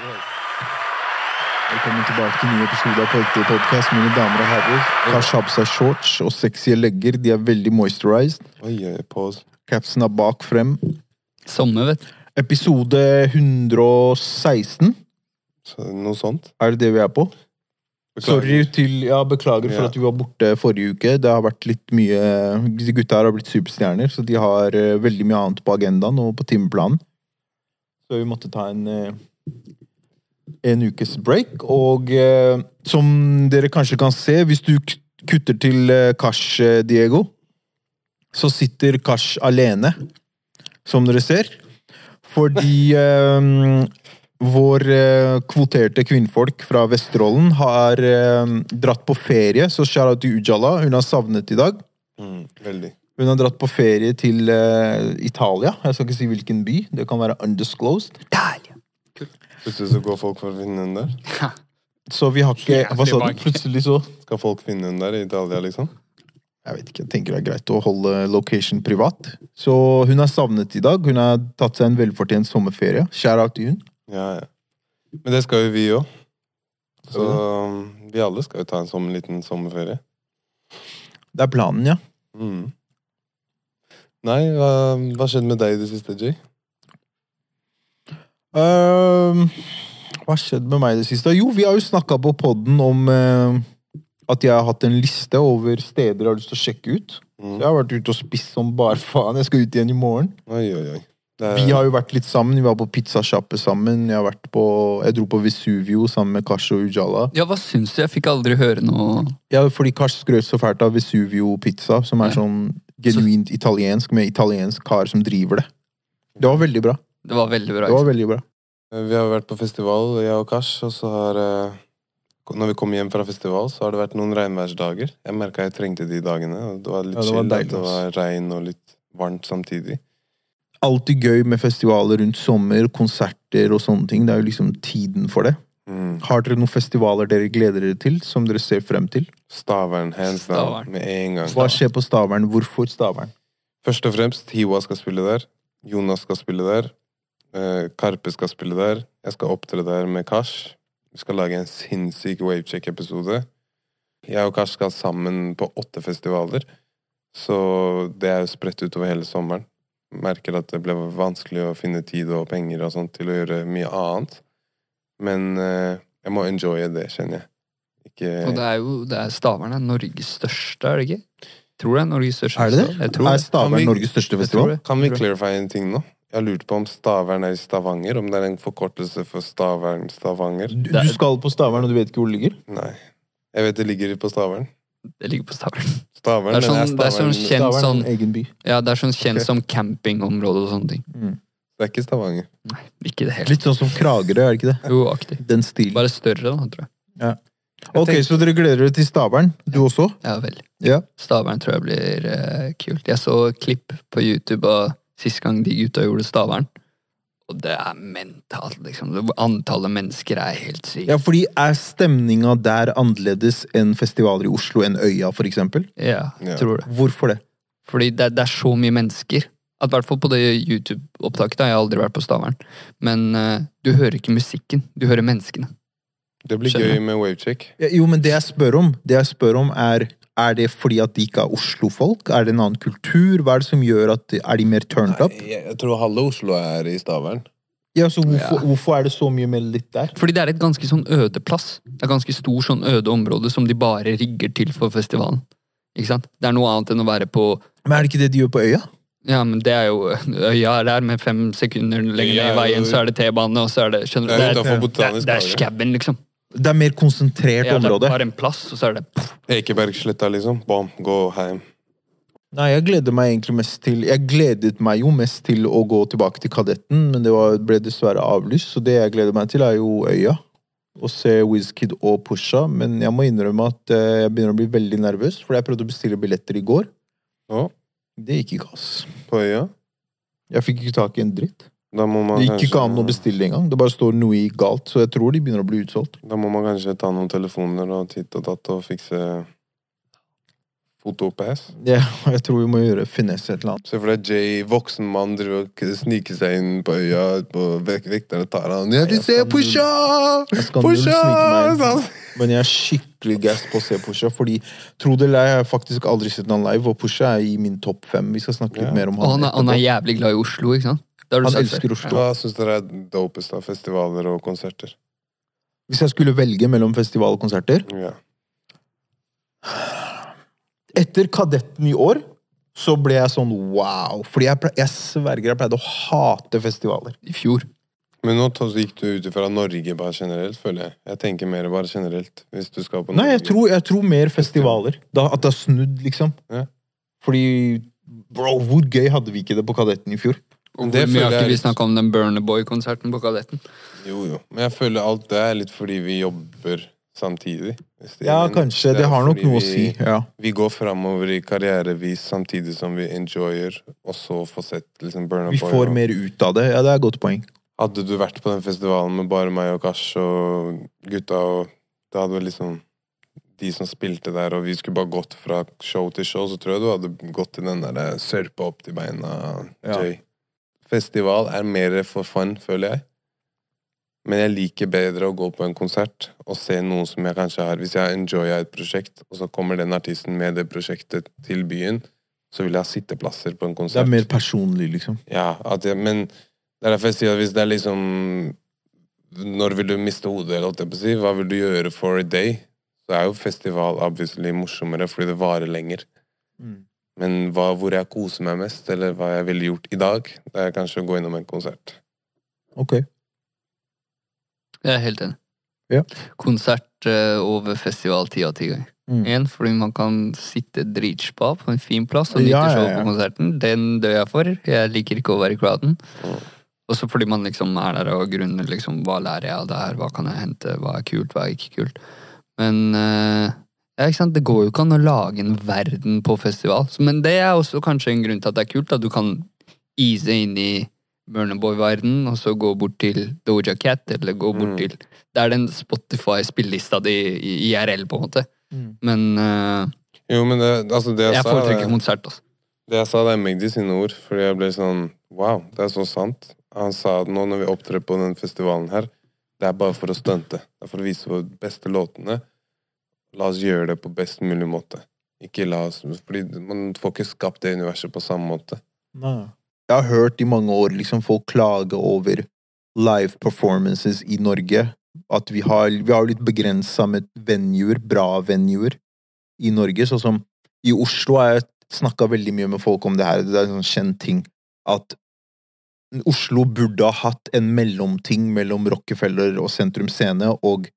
Velkommen tilbake til nye ny episode av På ekte podcast, mine damer og herrer. Kash har på seg shorts og sexy legger. De er veldig moisturized. Oi, oi, pause. Capsen er bak frem. Sommer, vet du. Episode 116 Så, noe sånt. er det det vi er på. Sorry til, ja, Beklager for Ja. at vi var borte forrige uke. Det har vært litt mye Disse gutta her har blitt superstjerner, så de har eh, veldig mye annet på agendaen og på timeplanen. Så vi måtte ta en eh, en ukes break. Og eh, som dere kanskje kan se, hvis du kutter til eh, Kash, eh, Diego, så sitter Kash alene, som dere ser. Fordi eh, vår eh, kvoterte kvinnfolk fra Vesterålen har eh, dratt på ferie, så shout out til Ujala. Hun har savnet i dag. Mm, veldig. Hun har dratt på ferie til eh, Italia. Jeg skal ikke si hvilken by. Det kan være undisclosed. Italia. Plutselig så går folk for å finne henne der. Så vi har ikke Hva sa du? Plutselig så Skal folk finne henne der i Italia, liksom? Jeg vet ikke, jeg tenker det er greit å holde location privat. Så hun er savnet i dag. Hun har tatt seg en velfortjent sommerferie. Shout out til hun. Ja, ja. Men det skal jo vi òg. Så um, vi alle skal jo ta en sommer, liten sommerferie. Det er planen, ja. Mm. Nei, hva, hva skjedde med deg i det siste, Jay? Ehm, hva skjedde med meg i det siste? Jo, vi har jo snakka på poden om uh, at jeg har hatt en liste over steder jeg har lyst til å sjekke ut. Mm. Jeg har vært ute og spist som bare faen. Jeg skal ut igjen i morgen. Oi, oi, oi. Er- Vi har jo vært litt sammen. Vi var på pizzasjappe sammen. Jeg, har vært på, jeg dro på Vesuvio sammen med Kash og Ujala. Ja, hva syns du? Jeg fikk aldri høre noe Ja, fordi Kash skrøt så fælt av Vesuvio pizza, som er Ja. sånn genuint italiensk, med italiensk kar som driver det. Det var veldig bra. Det var veldig bra. Det var veldig bra. Vi har vært på festival, jeg og Kash, og så har eh, Når vi kom hjem fra festival, så har det vært noen regnværsdager. Jeg merka jeg trengte de dagene. og Det var litt Ja, det var chill, deilig, at det var regn og litt varmt samtidig. Alltid gøy med festivaler rundt sommer, konserter og sånne ting. Det er jo liksom tiden for det. Mm. Har dere noen festivaler dere gleder dere til, som dere ser frem til? Stavern, hands down, Stavern. med en gang. Hva skjer på Stavern? Hvorfor Stavern? Først og fremst, Hiwa skal spille der. Jonas skal spille der. Eh, Karpe skal spille der. Jeg skal opptre der med Kash. Vi skal lage en sinnssyk wavecheck-episode. Jeg og Kash skal sammen på åtte festivaler. Så det er jo spredt utover hele sommeren. Merker at det ble vanskelig å finne tid og penger og sånt til å gjøre mye annet. Men eh, jeg må enjoye det, kjenner jeg. Ikke Og det er jo det er Stavern er Norges største, er det ikke? Tror det er Norges største. Er det det? festival. Jeg tror Er. Stavern Norges største festival? Kan vi clarify en ting nå? Jeg har lurt på om Stavern er i Stavanger, om det er en forkortelse for Stavern Stavanger. Du, du skal på Stavern, og du vet ikke hvor det ligger? Nei. Jeg vet det ligger på Stavern. Det ligger på Stavern. Stavern, Det er sånn- det er sånn kjent- Stavern sånn- egen by. Ja, det er sånn kjent okay. som campingområde og sånne ting. Mm. Det er ikke Stavanger. Nei, ikke det helt. Litt sånn som Kragerø, er det ikke det? Jo, aktig. Den stilen. Bare større, da, tror jeg. Ok, tenker... så dere gleder dere til Stavern? Du også? Ja, veldig. Ja. Stavern tror jeg blir uh, kult. Jeg så klipp på YouTube av sist gang de gutta gjorde Stavern. Og det er mentalt, liksom. Antallet mennesker er helt sykt. Ja, fordi er stemninga der annerledes enn festivaler i Oslo enn Øya, for eksempel? Ja, Ja. tror det. Hvorfor det? Fordi det, det er så mye mennesker. At i hvert fall på det YouTube-opptaket. Jeg har aldri vært på Stavern. Men uh, du hører ikke musikken. Du hører menneskene. Det blir Skjønner. gøy med wavecheck. Ja, jo, men det jeg spør om, det jeg spør om er Er det fordi at de ikke er Oslo-folk? Er det en annen kultur? Hva er det som gjør at de, Er de mer turned up? jeg, jeg tror halve Oslo er i Stavern. Ja, så hvorfor, Ja. hvorfor er det så mye med litt der? Fordi det er et ganske sånn øde plass. Det er ganske stor sånn øde område som de bare rigger til for festivalen. Ikke sant? Det er noe annet enn å være på Men er det ikke det de gjør på Øya? Ja, men det er jo Øya er der med fem sekunder lenger ned i veien, så er det T-bane, og så er det Skjønner du? Det er Det er, det er, er skabben, liksom. Det er mer konsentrert Ja, det er område. bare en plass, og så er det Ekebergsletta, liksom. Bom, gå hjem. Nei, jeg gleder meg egentlig mest til Jeg gledet meg jo mest til å gå tilbake til Kadetten, men det var, ble dessverre avlyst, så det jeg gleder meg til, er jo Øya. Å se Wizkid og Pusha, men jeg må innrømme at eh, jeg begynner å bli veldig nervøs, for jeg prøvde å bestille billetter i går. Ja. Det gikk ikke, ass. på øya. Jeg fikk ikke tak i en dritt. Da må man Det gikk ikke an å bestille engang. Det bare står noe galt, så jeg tror de begynner å bli utsolgt. Da må man kanskje ta noen telefoner og titt og datt og fikse fotopass. Ja, jeg tror vi må gjøre finesse et eller annet. Se for deg Jay, voksen mann, driver og sniker seg inn på øya på vek vekterne tar han. Jeg vil se Pusha! Pusha! Men jeg er skikkelig gass på å se Pusha, fordi tro det eller ei, jeg har faktisk aldri sett han live, og Pusha er i min topp fem. Vi skal snakke litt Ja. mer om Og han er, han er jævlig glad i Oslo, ikke sant? Det har du Han elsker. Oslo. Hva syns dere er dopest av festivaler og konserter? Hvis jeg skulle velge mellom festival og konserter Ja. Etter Kadetten i år så ble jeg sånn wow. Fordi jeg, ple- jeg sverger jeg pleide å hate festivaler. I fjor. Men nå så gikk du ut fra Norge bare generelt, føler jeg. Jeg tenker mer bare generelt. Hvis du skal på Nei, jeg tror, jeg tror mer festivaler. Da, at det har snudd, liksom. Ja. Fordi Bro, hvor gøy hadde vi ikke det på Kadetten i fjor? Og det hvor mye har ikke vi litt- snakka om den Burner Boy-konserten på Kadetten? Jo, jo. Men jeg føler alt det er litt fordi vi jobber samtidig. hvis det Ja, mening. kanskje. Det er har nok noe noe å si. Ja. Vi går framover i karrierevis samtidig som vi enjoyer, og så får sett liksom Burna Vi Boy. får og- mer ut av det. Ja, det er et godt poeng. Hadde du vært på den festivalen med bare meg og Kash og gutta, og det hadde vel liksom de som spilte der, og vi skulle bare gått fra show til show, så tror jeg du hadde gått til den der sørpa opp til beina, Ja. Jay. Festival er mer for fun, føler jeg. Men jeg liker bedre å gå på en konsert og se noe som jeg kanskje har Hvis jeg enjoyer et prosjekt, og så kommer den artisten med det prosjektet til byen, så vil jeg ha sitteplasser på en konsert. Det er mer personlig, liksom. Ja, at jeg, men det er derfor jeg sier at hvis det er liksom Når vil du miste hodet, eller holdt jeg på å si? Hva vil du gjøre for a day? Så er jo festival obviously morsommere fordi det varer lenger. Mm. Men hva, hvor jeg koser meg mest, eller hva jeg ville gjort i dag, det er kanskje å gå innom en konsert. Ok. Jeg er helt enig. Ja. Konsert eh, over festival ti av ti ganger. Mm. En, fordi man kan sitte dritspa på en fin plass og nyte Ja, ja, show ja. på konserten. Den dør jeg for. Jeg liker ikke å være i crowden. Mm. Også fordi man liksom er der og grunner liksom hva lærer jeg av det her, hva kan jeg hente, hva er kult, hva er ikke kult. Men eh, ja, ikke sant? det går jo ikke an å lage en verden på festival. Men det er også kanskje en grunn til at det er kult. At du kan ease inn i Burnerboy-verden, og så gå bort til Doja Cat, eller gå bort Mm. til Det er den Spotify-spillelista di i IRL, på en måte. Mm. Men uh, Jo, men det, altså det jeg, jeg sa foretrekker det, konsert, altså. det jeg sa, det er Magdi sine ord, fordi jeg ble sånn Wow, det er så sant. Han sa det nå når vi opptrer på den festivalen her, det er bare for å stunte. Det er for å vise våre beste låtene. La oss gjøre det på best mulig måte. Ikke la oss Fordi man får ikke skapt det universet på samme måte. Nei. Jeg har hørt i mange år liksom folk klage over live performances i Norge. At vi har, vi har litt begrensa med venuer, bra venuer, i Norge. Sånn som i Oslo har jeg snakka veldig mye med folk om det her. Det er en sånn kjent ting at Oslo burde ha hatt en mellomting mellom Rockefeller og Sentrum Scene og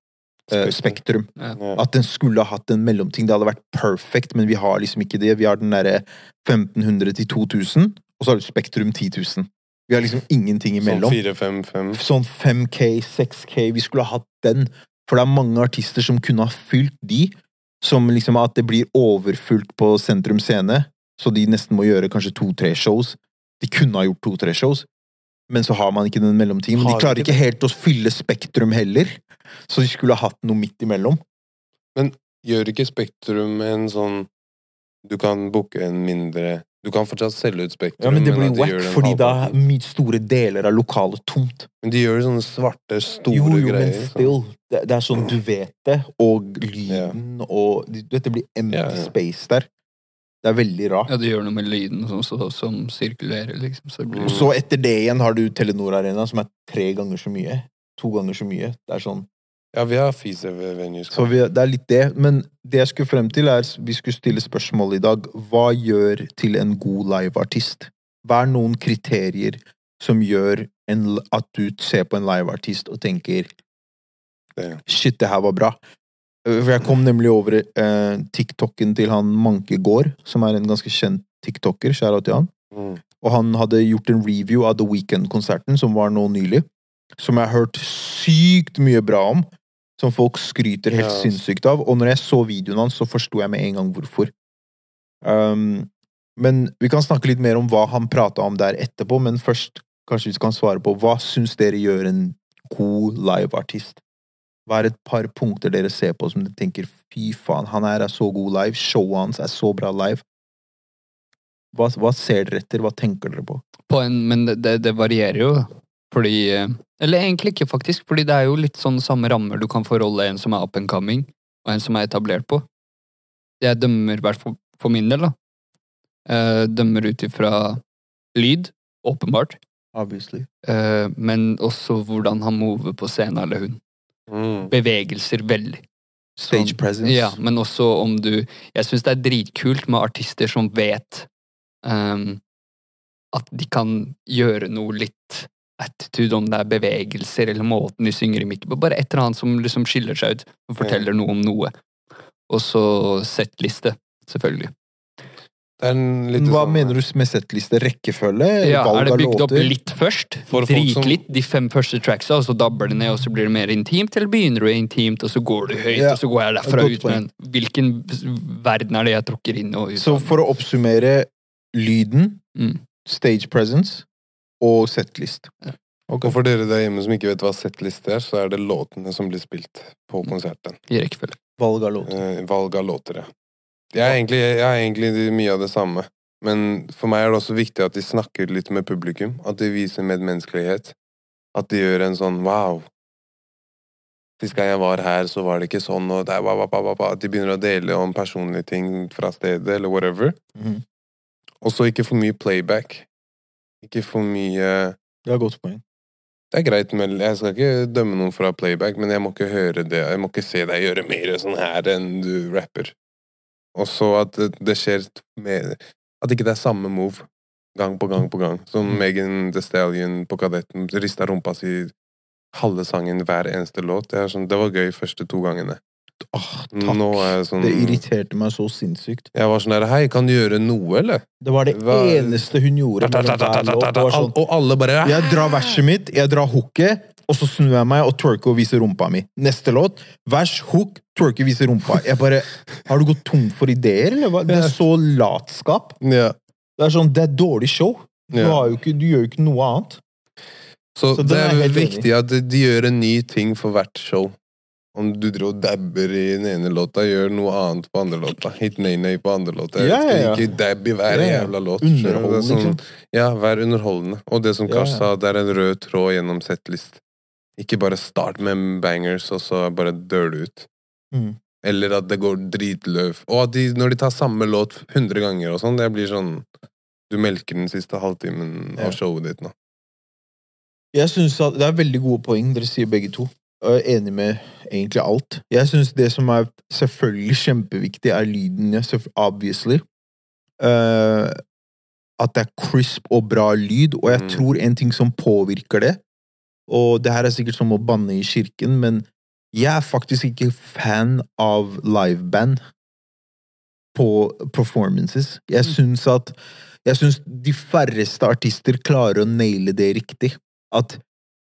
eh, Spektrum. Ja. At den skulle ha hatt en mellomting. Det hadde vært perfect, men vi har liksom ikke det. Vi har den derre 1500 til 2000, og så har du Spektrum 10 000. Vi har liksom ingenting Sånn imellom. 4-5-5. Sånn 5K, 6K, vi skulle ha hatt den. For det er mange artister som kunne ha fylt de, som liksom at det blir overfullt på Sentrum Scene, så de nesten må gjøre kanskje to-tre shows. De kunne ha gjort to-tre shows, men så har man ikke den mellomtiden. Men Har de de klarer ikke ikke helt å fylle Spektrum heller, så de skulle ha hatt noe midt imellom. Gjør ikke Spektrum en sånn Du kan booke en mindre Du kan fortsatt selge ut Spektrum, Ja, men det blir at de wack, gjør fordi da er store deler av lokalet tomt. Men de gjør sånne svarte, store jo, jo, greier. men sånn. still. Det, det er sånn du vet det, og lyden, og du vet, Det blir empty Ja, ja. space der. Det er veldig rart. Ja, det gjør noe med lyden som, som, som sirkulerer, liksom. Så blir... Mm. Så etter det igjen har du Telenor Arena, som er tre ganger så mye. To ganger så mye. Det er sånn. Ja, vi har Fise-venues. Så vi, det er litt det. Men det jeg skulle frem til, er vi skulle stille spørsmål i dag. Hva gjør til en god liveartist? Hva er noen kriterier som gjør en, at du ser på en liveartist og tenker Det. Shit, det her var bra. For jeg kom nemlig over eh, TikToken til han Manke Gård, som er en ganske kjent tiktoker. Kjære til han. Mm. Og han hadde gjort en review av The Weekend-konserten, som var nå nylig. Som jeg har hørt sykt mye bra om. Som folk skryter helt yes. sinnssykt av. Og når jeg så videoen hans, så forsto jeg med en gang hvorfor. Um, men vi kan snakke litt mer om hva han prata om der etterpå, men først kanskje vi kan svare på hva syns dere gjør en god liveartist? Hva er et par punkter dere ser på som dere tenker fy faen, han her er så god live, showet hans er så bra live? Hva, hva ser dere etter, hva tenker dere på? På en, men det- det, varierer jo, fordi eh, Eller egentlig ikke, faktisk, fordi det er jo litt sånn samme rammer du kan forholde en som er up and coming, og en som er etablert på. Jeg dømmer, i hvert fall for min del, da. Eh, dømmer ut ifra lyd, åpenbart, Obviously. eh, men også hvordan han mover på scenen, eller hun. Mm. Bevegelser veldig. Stage Sånn- presence. Ja, men også om du Jeg syns det er dritkult med artister som vet um, at de kan gjøre noe litt attitude, om det er bevegelser eller måten de synger i mikken på. Bare et eller annet som liksom skiller seg ut og forteller noe om noe. Og så settliste, selvfølgelig. Det er en litt Hva sånn- mener du med settliste? Rekkefølge? Ja, valg er det bygd opp litt først? Folk som- Dritlitt, de fem første tracksa, og så dabber det ned, og så blir det mer intimt? Eller begynner du intimt, og så går du høyt, Ja, og så går jeg derfra ut Men Hvilken verden er det jeg tråkker inn og ut Så for å oppsummere lyden, Mm. stage presence og settlist. Ja. Okay. Og for dere der hjemme som ikke vet hva settliste er, så er det låtene som blir spilt på konserten. I rekkefølge. Valg av låter. Eh, valg av låter, ja. Jeg er, egentlig, jeg er egentlig mye av det samme. Men for meg er det også viktig at de snakker litt med publikum. At de viser medmenneskelighet. At de gjør en sånn wow. Sist gang jeg var her, så var det ikke sånn, og der, er ba, ba, ba. At de begynner å dele om personlige ting fra stedet, eller whatever. Mm. Og så ikke for mye playback. Ikke for mye Det er godt poeng. Det er greit, men jeg skal ikke dømme noen fra playback, men jeg må ikke høre det. Jeg må ikke se deg gjøre mer sånn her enn du rapper. Og så at det, skjer med At ikke det er samme move gang på gang på gang. Som Mm. Megan The Stallion på Kadetten rista rumpa si halve sangen hver eneste låt. Det, er sånn, det var gøy første to gangene. Åh, takk. Er sånn Det irriterte meg så sinnssykt. Jeg var sånn der Hei, kan du gjøre noe, eller? Det var det Hva- eneste hun gjorde. sånn, Og alle bare jeg drar verset mitt, jeg drar hooket, og så snur jeg meg og twerker og viser rumpa mi. Neste låt, vers, hook, twerker, viser rumpa. Jeg bare Har du gått tom for ideer, eller hva? Det er så latskap. Ja. Det er sånn, det er dårlig show. Du, ikke, du gjør jo ikke noe annet. Så, Så det er er viktig enig. at de gjør en ny ting for hvert show. Om du drar og dabber i den ene låta, gjør noe annet på andre låta. Hit nay-nay på andre låta. Jeg Ja, ja, ja. ikke dabb i hver jævla låt. sånn-. Ja, vær underholdende. Og det som ja. sa, det er en rød tråd gjennom setlist. Ikke bare start med bangers, og så bare dør det ut. Mm. Eller at det går dritløv. Og at de, når de tar samme låt 100 ganger og sånn, det blir sånn Du melker den siste halvtimen av showet ditt nå. Jeg synes at Det er veldig gode poeng dere sier begge to. Jeg er enig med egentlig alt. Jeg syns det som er selvfølgelig kjempeviktig, er lyden. Obviously. Uh, at det er crisp og bra lyd, og jeg Mm. tror en ting som påvirker det Og det her er sikkert som å banne i kirken, men jeg er faktisk ikke fan av liveband på performances. Jeg syns at Jeg syns de færreste artister klarer å naile det riktig. At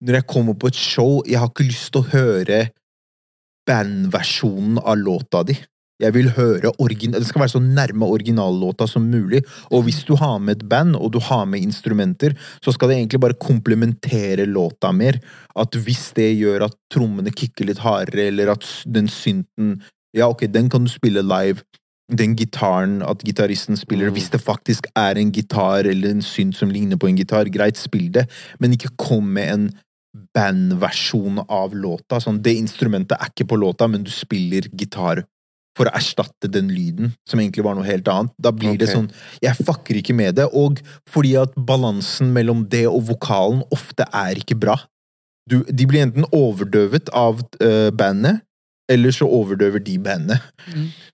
når jeg kommer på et show, jeg har ikke lyst til å høre bandversjonen av låta di. Jeg vil høre Det skal være så nærme originallåta som mulig. Og hvis du har med et band, og du har med instrumenter, så skal det egentlig bare komplementere låta mer. At hvis det gjør at trommene kicker litt hardere, eller at den synten Ja, ok, den kan du spille live. Den gitaren, at gitaristen spiller Mm. Hvis det faktisk er en gitar eller en synt som ligner på en gitar, greit, spill det, men ikke kom med en bandversjon av låta. Sånn, det instrumentet er ikke på låta, men du spiller gitar for å erstatte den lyden, som egentlig var noe helt annet. Da blir det sånn Jeg fucker ikke med det, og fordi at balansen mellom det og vokalen ofte er ikke bra. Du, de blir enten overdøvet av uh, bandet, eller så overdøver de bandet.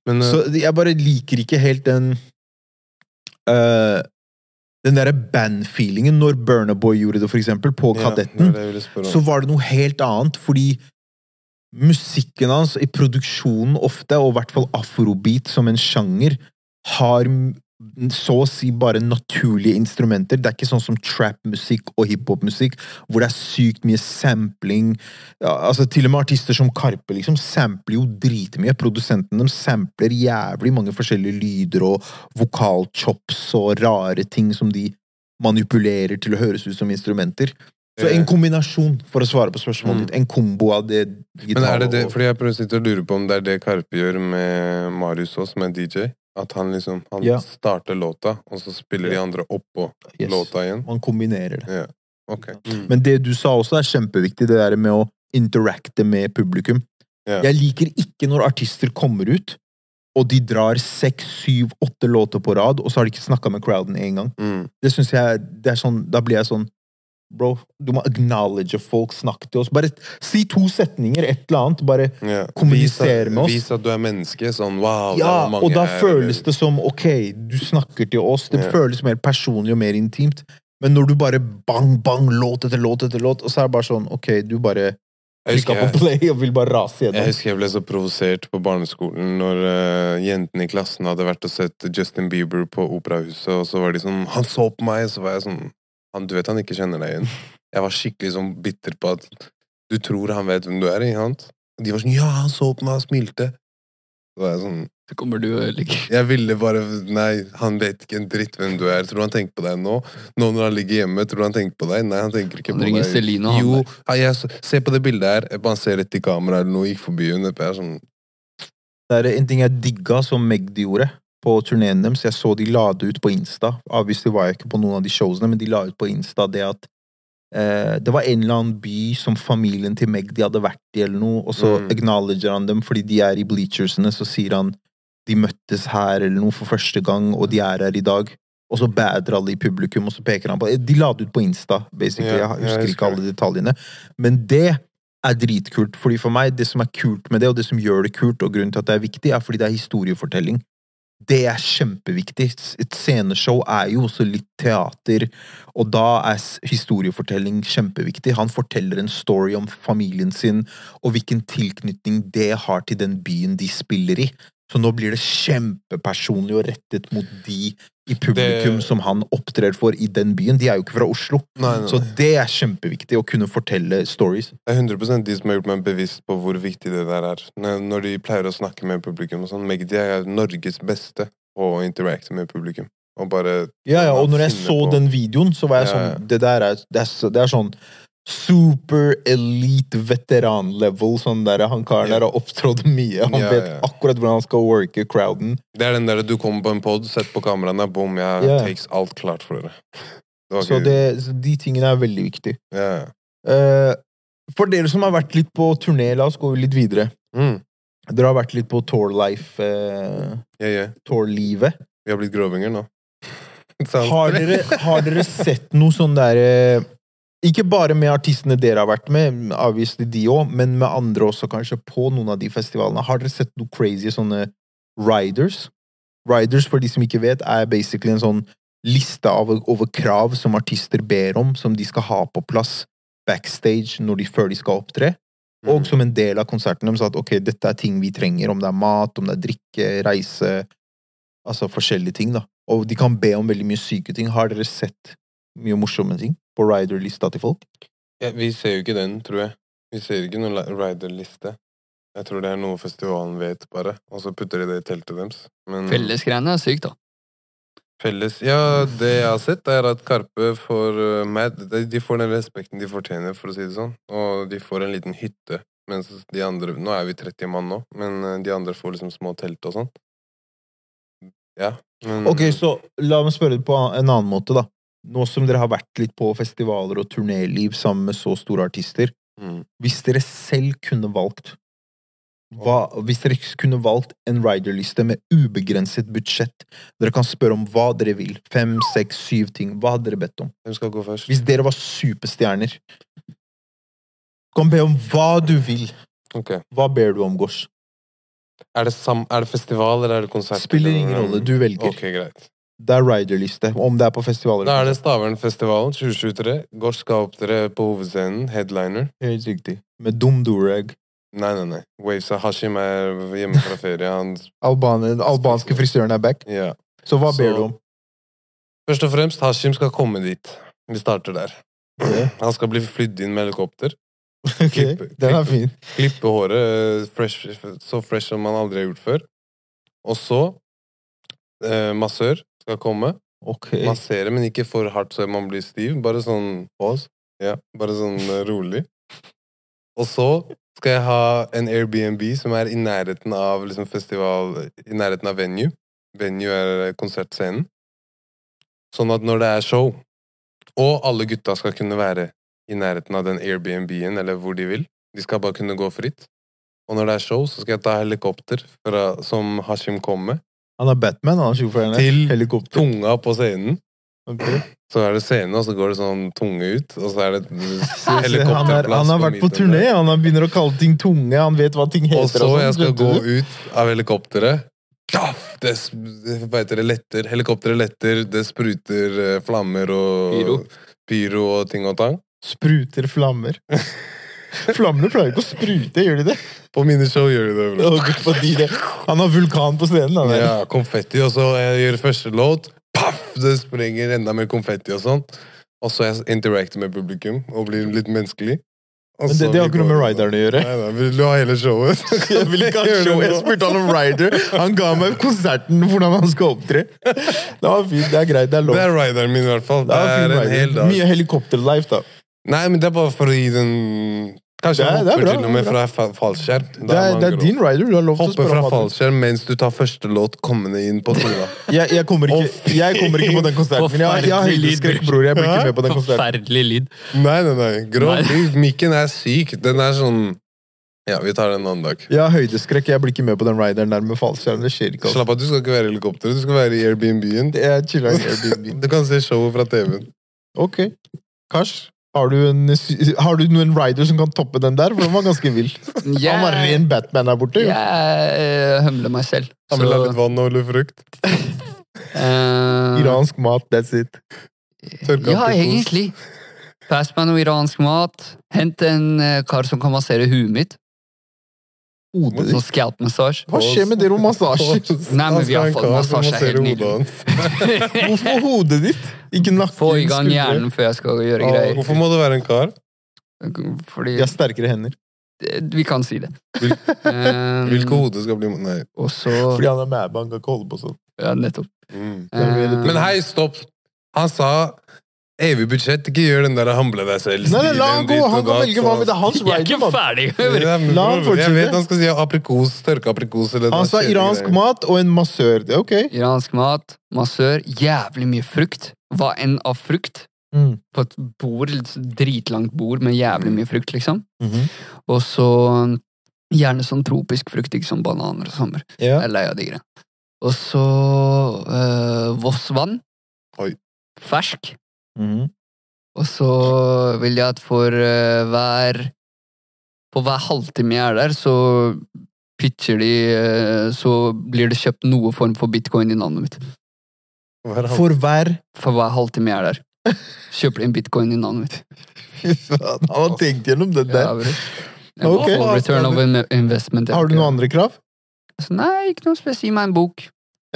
Men uh, Så jeg bare liker ikke helt den uh, Den derre bandfeelingen når Burnaboy gjorde det, for eksempel, på ja, Kadetten så var det noe helt annet, fordi musikken hans i produksjonen ofte, og i hvert fall afrobeat som en sjanger, har så å si bare naturlige instrumenter. Det er ikke sånn som trap-musikk og hiphop-musikk, hvor det er sykt mye sampling. Ja, altså Til og med artister som Karpe liksom sampler jo dritmye. Produsenten dem sampler jævlig mange forskjellige lyder og vokalchops og rare ting som de manipulerer til å høres ut som instrumenter. Så en kombinasjon, for å svare på spørsmålet Mm. ditt. En kombo av det digitale Men er det det, fordi jeg prøver å lure på om det er det Karpe gjør med Marius også, som er DJ? At han liksom han Ja. starter låta, og så spiller de andre oppå Yes. låta igjen? Man kombinerer det. Ja. Okay. Mm. Men det du sa også er kjempeviktig, det der med å interacte med publikum. Ja. Jeg liker ikke når artister kommer ut, og de drar seks, syv, åtte låter på rad, og så har de ikke snakka med crowden en gang. Mm. Det synes jeg, det er sånn, Da blir jeg sånn Bro, du må acknowledge folk, snakke til oss. Bare si to setninger, et eller annet. Bare yeah. Kommunisere med oss. Vis at du er menneske. Sånn wow, det Ja, var mange og da her, føles eller- det som ok, du snakker til oss. Det yeah. føles mer personlig og mer intimt. Men når du bare bang, bang, låt etter låt etter låt, og så er det bare sånn ok, du bare trykka på play og vil bare rase jeg husker jeg ble så provosert på barneskolen når uh, jentene i klassen hadde vært og sett Justin Bieber på Operahuset, og så var de sånn Han så på meg! Så var jeg sånn han, Du vet han ikke kjenner deg igjen. Jeg var skikkelig sånn bitter på at du tror han vet hvem du er, ikke sant? Og de var sånn Ja, han så på meg og smilte. Så var jeg sånn Så kommer du og ligger Jeg ville bare Nei, han vet ikke en dritt hvem du er. Tror du han tenker på deg nå? Nå når han ligger hjemme, tror du han tenker på deg? Nei, han tenker ikke Han på deg. Celine han Jo, ja, jeg, se på det bildet her. Jeg bare ser rett i kameraet eller noe, gikk forbi henne. Sånn Det er en ting jeg digga som Magdi gjorde på turneen deres. Jeg så de la det ut på Insta. Obviously var jeg ikke på noen av de showsene, men de la ut på Insta det at eh, det var en eller annen by som familien til Magdi hadde vært i, eller noe, og så Mm. acknowledger han dem fordi de er i bleachersene, så sier han de møttes her eller noe for første gang, og de er her i dag. Og så bader alle i publikum, og så peker han på De la det ut på Insta, basically. Yeah, jeg ja, husker jeg ikke alle detaljene. Men det er dritkult, fordi for meg, det som er kult med det, og det som gjør det kult, og grunnen til at det er viktig, er fordi det er historiefortelling. Det er kjempeviktig. Et sceneshow er jo også litt teater, og da er historiefortelling kjempeviktig. Han forteller en story om familien sin, og hvilken tilknytning det har til den byen de spiller i. Så nå blir det kjempepersonlig og rettet mot de i publikum Det- som han opptrer for i den byen. De er jo ikke fra Oslo. Nei, nei. Så det er kjempeviktig å kunne fortelle stories. Det er 100 de som har gjort meg bevisst på hvor viktig det der er. Når de pleier å snakke med publikum og sånn. Magdi er Norges beste på å interacte med publikum. Og bare Ja, ja, og når jeg så på- den videoen, så var jeg Ja, ja. sånn Det der er, det er, det er sånn super elite veteran-level. Sånn der, han karen der har opptrådt mye. Han Ja, vet ja. akkurat hvordan han skal worke crowden. Det er den der du kommer på en pod, sett på kameraene, bom, jeg Ja. takes alt klart for dere. Det Så, det, så de tingene er veldig viktige. Ja. Eh, for dere som har vært litt på turné, la oss gå litt videre. Mm. Dere har vært litt på tour life, uh, yeah, yeah. tour-livet. Vi har blitt grovinger nå. Har dere, har dere sett noe sånn derre Ikke bare med artistene dere har vært med, avviste de òg, men med andre også, kanskje, på noen av de festivalene. Har dere sett noe crazy sånne riders? Riders, for de som ikke vet, er basically en sånn liste av, over krav som artister ber om, som de skal ha på plass backstage når de, før de skal opptre. Og Mm. som en del av konserten deres at ok, dette er ting vi trenger, om det er mat, om det er drikke, reise Altså forskjellige ting, da. Og de kan be om veldig mye syke ting. Har dere sett mye morsomme ting på rider-lista til folk? Ja, vi ser jo ikke den, tror jeg. Vi ser ikke noen rider-liste. Jeg tror det er noe festivalen vet, bare. Og så putter de det i teltet deres. Men Fellesgreiene er sykt, da. felles Ja, det jeg har sett, er at Karpe får uh, mad, de, får den respekten de fortjener, for å si det sånn. Og de får en liten hytte. Mens de andre Nå er vi 30 mann nå, men uh, de andre får liksom små telt og sånn. Ja. Men, Ok, så la meg spørre det på en annen måte, da. Nå som dere har vært litt på festivaler og turnéliv sammen med så store artister, mm. hvis dere selv kunne valgt hva, Hvis dere kunne valgt en rider-liste med ubegrenset budsjett Dere kan spørre om hva dere vil. Fem, seks, syv ting. Hva hadde dere bedt om? Hvem skal gå først? Hvis dere var superstjerner Du kan be om hva du vil. Okay. Hva ber du om, Gosh? Er det, sam, er det festival, eller er det konsert? Spiller ingen rolle. Du velger. Ok, greit. Det er rider-liste. Om det er på festivaler. Da er det Stavernfestivalen 2023. Gosh skal opptre på hovedscenen. Headliner. Helt riktig. Med dum durag. Nei, nei, nei. Waves av Hashim er hjemme fra ferie. Han Alban den albanske frisøren er back. Ja. Så hva ber Så- du om? Først og fremst, Hashim skal komme dit. Vi starter der. Okay. Han skal bli flydd inn med helikopter. Ok, Klippe- Den er fin. Klippe håret eh, fresh, så fresh som man aldri har gjort før. Og så eh, massør skal komme. Okay. Massere, men ikke for hardt så man blir stiv. Bare sånn Pause. Ja, bare sånn eh, rolig. Og så skal jeg ha en Airbnb som er i nærheten av liksom, festival I nærheten av venue. Venue er konsertscenen. Sånn at når det er show, og alle gutta skal kunne være i nærheten av den Airbnb-en, eller hvor de vil De skal bare kunne gå fritt. Og når det er show, så skal jeg ta helikopter fra, som Hashim kom med, Han er Batman, han sjåføren. der. Til- Helikopter. tunga på scenen. Okay. Så er det scenen, og så går det sånn tunge ut, og så er det helikopterplass. Han, er, han har vært på turné, han begynner å kalle ting tunge, han vet hva ting heter. Og så og jeg skal gå du? ut av helikopteret. Det, det, hva heter det letter. Helikopteret letter, det spruter eh, flammer og Pyro. pyro og ting og tang. Spruter flammer. Flammene pleier ikke å sprute, gjør de det? På mine show gjør de det. bro. Fordi det? Han har vulkan på scenen. Han. Ja, konfetti, og så jeg gjør første låt. Paff! Det sprenger enda mer konfetti og sånn. Og så jeg interacter med publikum og blir litt menneskelig. Og Men det, det har ikke noe med rideren å gjøre. Nei, nei, Vil du ha hele showet? Jeg vil ikke ha show. Jeg spurte han om rider. Han ga meg konserten hvordan han skal opptre. Det var fint, det er greit, det er lov. Det er rideren min, i hvert fall. Det Det er en hel dag. Mye helikopterlife, da. Nei, men det er bare for å gi den Kanskje Det er hopper bra, til og med fra fa- fallskjerm. Det er, det er din rider. Du har lov til å spørre fra om du fallskjerm mens du tar første låt kommende inn på tora. jeg, jeg, kommer ikke, jeg kommer ikke på den konserten. Jeg, jeg har høydeskrekk, bror. Jeg blir ikke med på den konserten. Forferdelig lyd. Nei, nei, nei. Grov lyd. Mikken er syk. Den er sånn Ja, vi tar det en annen dag. Jeg har høydeskrekk. Jeg blir ikke med på den rideren der med fallskjerm. Det skjer ikke. Altså. Slapp av, du skal ikke være i helikopteret. Du skal være i Airbnb-en. Du kan se showet fra TV-en. Ok. Kars, har du, en, har du noen rider som kan toppe den der? For den var ganske vill. Han var ren Batman der borte. jo. Jeg eh, hømler meg selv. Han vil ha litt vann og litt frukt. uh, Iransk mat, that's it. Tørka Ja, egentlig. Pass meg noe iransk mat. Hent en eh, kar som kan massere huet mitt. Hodet ditt. Scout-massasje. Hva skjer med det om massasje? Nei, men vi har fått massasje helt nydelig. Hvorfor hodet ditt? Ikke nakken? Få i gang hjernen før jeg skal gjøre greier. Hvorfor må det være en kar? Fordi Jeg har sterkere hender. Vi kan si det. Hvil- Eh, Hvilke hode skal bli Nei. Også, Fordi han er mæbe, han kan ikke holde på sånn. Ja, nettopp. Mm. Eh, Men hei, stopp! Han sa evig budsjett. Ikke gjør den der hamble deg selv. Nei, nei, la han gå! Han kan velge hva med. Det er hans Jeg er rider, ikke ferdig! Ja, men La han bror, Jeg vet han skal si aprikos, tørka aprikos eller Han sa iransk greier. mat og en massør. Det er ok. Iransk mat, massør, jævlig mye frukt. Hva enn av frukt. Mm. På et bord, et dritlangt bord med jævlig mye frukt, liksom. Mhm. Og så gjerne sånn tropisk frukt, ikke som bananer og sommer. Yeah. Jeg er lei av de greiene. Og så uh, Vossvann. Oi. Fersk. Mhm. Og så vil jeg at for eh, hver For hver halvtime jeg er der, så pitcher de eh, Så blir det kjøpt noe form for bitcoin i navnet mitt. Hva er? For hver For hver halvtime jeg er der. Kjøper de en bitcoin i navnet mitt. Fy faen, han har tenkt gjennom det der. Ja, Jeg må Ok. få return of investment. Har du noen andre krav? Altså, nei, ikke noe spesielt. Gi meg en bok.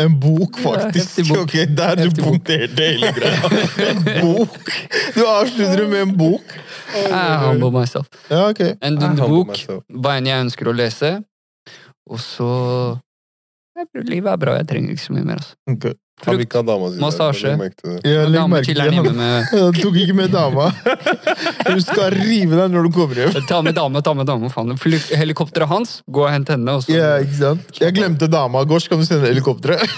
En bok, faktisk. Ja, bok. Ok, Der du Heftig bok. punkterte hele greia. En bok! Du avslutter med en bok. Jeg humble myself. Ja, okay. En bok, hva enn jeg ønsker å lese. Og så Livet er bra, jeg trenger ikke så mye mer. Altså. Ok. Han Frukt, dama massasje. Ja, legg merke til det. Han tok ikke med dama. Hun skal rive deg når du kommer hjem. Ta med dame, ta med dame, faen. Helikopteret hans, gå og hent henne, Også. Ja, ikke sant? Jeg glemte dama. Gors, kan du sende helikopteret?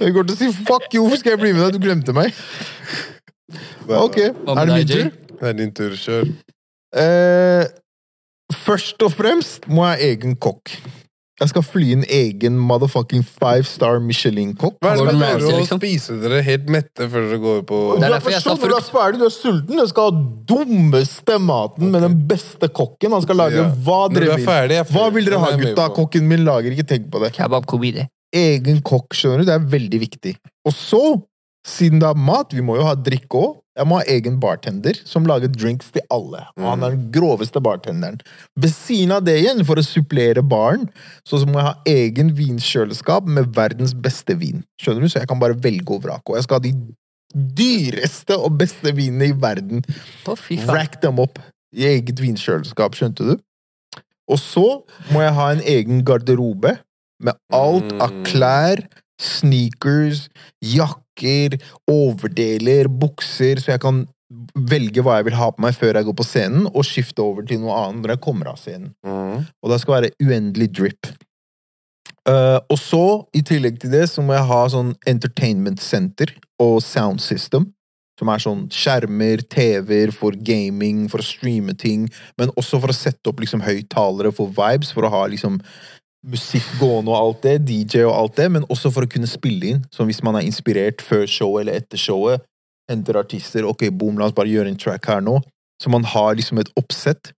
Jeg går til å si fuck you, hvorfor skal jeg bli med deg? Du glemte meg. Ok, er det min tur? Det er din tur. Kjør. Eh, først og fremst må jeg ha egen kokk. Jeg skal fly en egen motherfucking five star Michelin-kokk. Hva er det Gordon med dere Ramsay, å liksom? spise dere helt mette før dere går på Du er er forstått, du er ferdig, du er sulten. du skal ha dummeste maten med den beste kokken. Han skal lage Ja. hva dere er vil. ferdig Hva vil dere ha, gutta? Kokken min lager ikke. Tenk på det. Kebab. Egen kokk, skjønner du. Det er veldig viktig. Og så, siden det er mat, vi må jo ha drikke òg. Jeg må ha egen bartender som lager drinks til alle. Og han er den groveste bartenderen. Ved siden av det igjen, for å supplere baren, så må jeg ha egen vinkjøleskap med verdens beste vin. Skjønner du? Så jeg kan bare velge og vrake. Og jeg skal ha de dyreste og beste vinene i verden. Fy. Rack dem opp i eget vinkjøleskap, skjønte du? Og så må jeg ha en egen garderobe med alt av Mm. klær, sneakers, jakker, overdeler, bukser, så jeg kan velge hva jeg vil ha på meg før jeg går på scenen, og skifte over til noe annet når jeg kommer av scenen. Mm. Og det skal være uendelig drip. Uh, og så, i tillegg til det, så må jeg ha sånn entertainment center og sound system. Som er sånn skjermer, TV-er for gaming, for å streame ting. Men også for å sette opp liksom høyttalere for vibes, for å ha liksom musikk gående og alt det. DJ og alt det. Men også for å kunne spille inn. Som hvis man er inspirert før showet eller etter showet, henter artister Ok, boom, la oss bare gjøre en track her nå. Så man har liksom et oppsett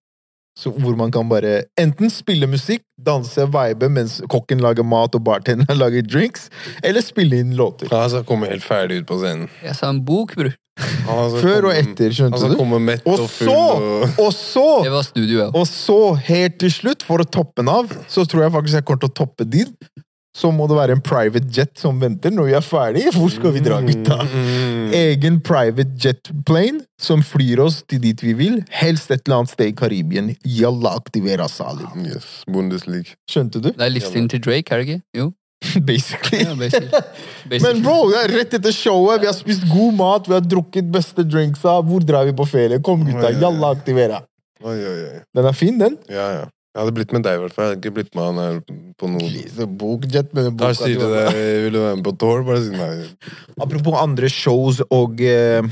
så hvor man kan bare enten spille musikk, danse, vibe mens kokken lager mat og bartenderen lager drinks, eller spille inn låter. Han skal komme helt ferdig ut på scenen. Jeg sa en bok, bror. Altså, Før og etter, skjønte altså, du? Og og full så, og og så, Det var studio, ja. og så, helt til slutt, for å toppe den av, så tror jeg faktisk jeg kommer til å toppe din. Så må det være en private jet som venter når vi er ferdige. Hvor skal vi dra, gutta? Mm. Egen private jet plane som flyr oss til dit vi vil. Helst et eller annet sted i Karibien. Jalla aktivera Salim. Yes, Bundesliga. Skjønte du? Det er livsstilen til Drake, er det ikke? Jo. Basically. Yeah, basically. Men bro, det er rett etter showet, vi har spist god mat, vi har drukket beste drinksa. Hvor drar vi på ferie? Kom, gutta. Jalla, aktivera. Oi, oi, oi. Den er fin, den. Ja, ja. Jeg hadde blitt med deg, i hvert fall. Jeg hadde ikke blitt med han her på noe Lise Bokjet med boka, Da sier du du det, vil du være med på tour? Bare si nei. Apropos andre shows og eh,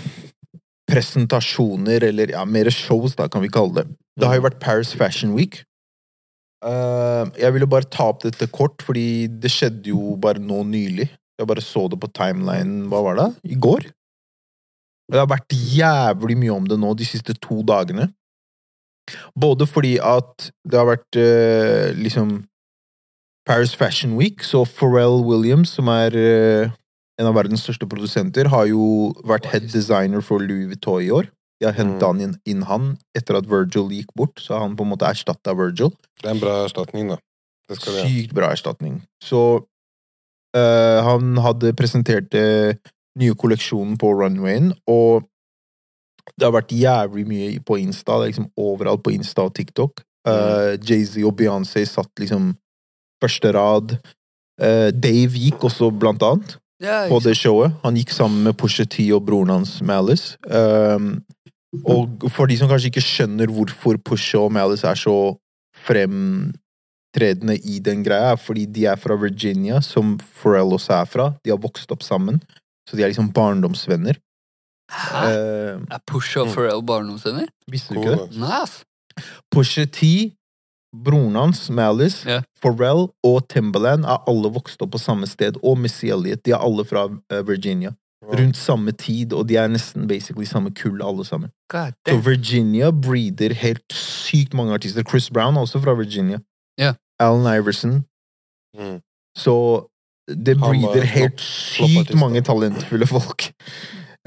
presentasjoner, eller ja, mer shows, da, kan vi kalle det. Det har jo vært Paris Fashion Week. Eh, jeg ville bare ta opp dette kort, fordi det skjedde jo bare nå nylig. Jeg bare så det på timeline, hva var det? I går? Det har vært jævlig mye om det nå de siste to dagene. Både fordi at det har vært uh, liksom Paris Fashion Week, så Pharrell Williams, som er uh, en av verdens største produsenter, har jo vært head designer for Louis Vuitton i år. De har henta Mm. han inn, inn han etter at Virgil gikk bort, så han på en måte erstatta Virgil. Det er en bra erstatning, da. Sykt bra erstatning. Så uh, han hadde presentert uh, nye kolleksjonen på runwayen, og det har vært jævlig mye på Insta. Det er liksom overalt på Insta og TikTok. Uh, Jay-Z og Beyoncé satt liksom første rad. Uh, Dave gikk også, blant annet på det showet. Han gikk sammen med Pusha T og broren hans Malice. Um, og for de som kanskje ikke skjønner hvorfor Pusha og Malice er så fremtredende i den greia, er fordi de er fra Virginia, som Pharrell også er fra. De har vokst opp sammen, så de er liksom barndomsvenner. Hæ? Uh, Er Pusha og Pharrell barndomsvenner? visste du ikke det? da. Nice. Pusha T, broren hans, Malice, Ja. Pharrell og Timbaland er alle vokst opp på samme sted, og Missy Elliot. De er alle fra eh, Virginia. Rundt samme tid, og de er nesten basically samme kull, alle sammen. God Så damn. Virginia breeder helt sykt mange artister. Chris Brown er også fra Virginia. Ja. Allen Iverson. Mm. Så det Han var breeder helt sykt mange da. talentfulle folk.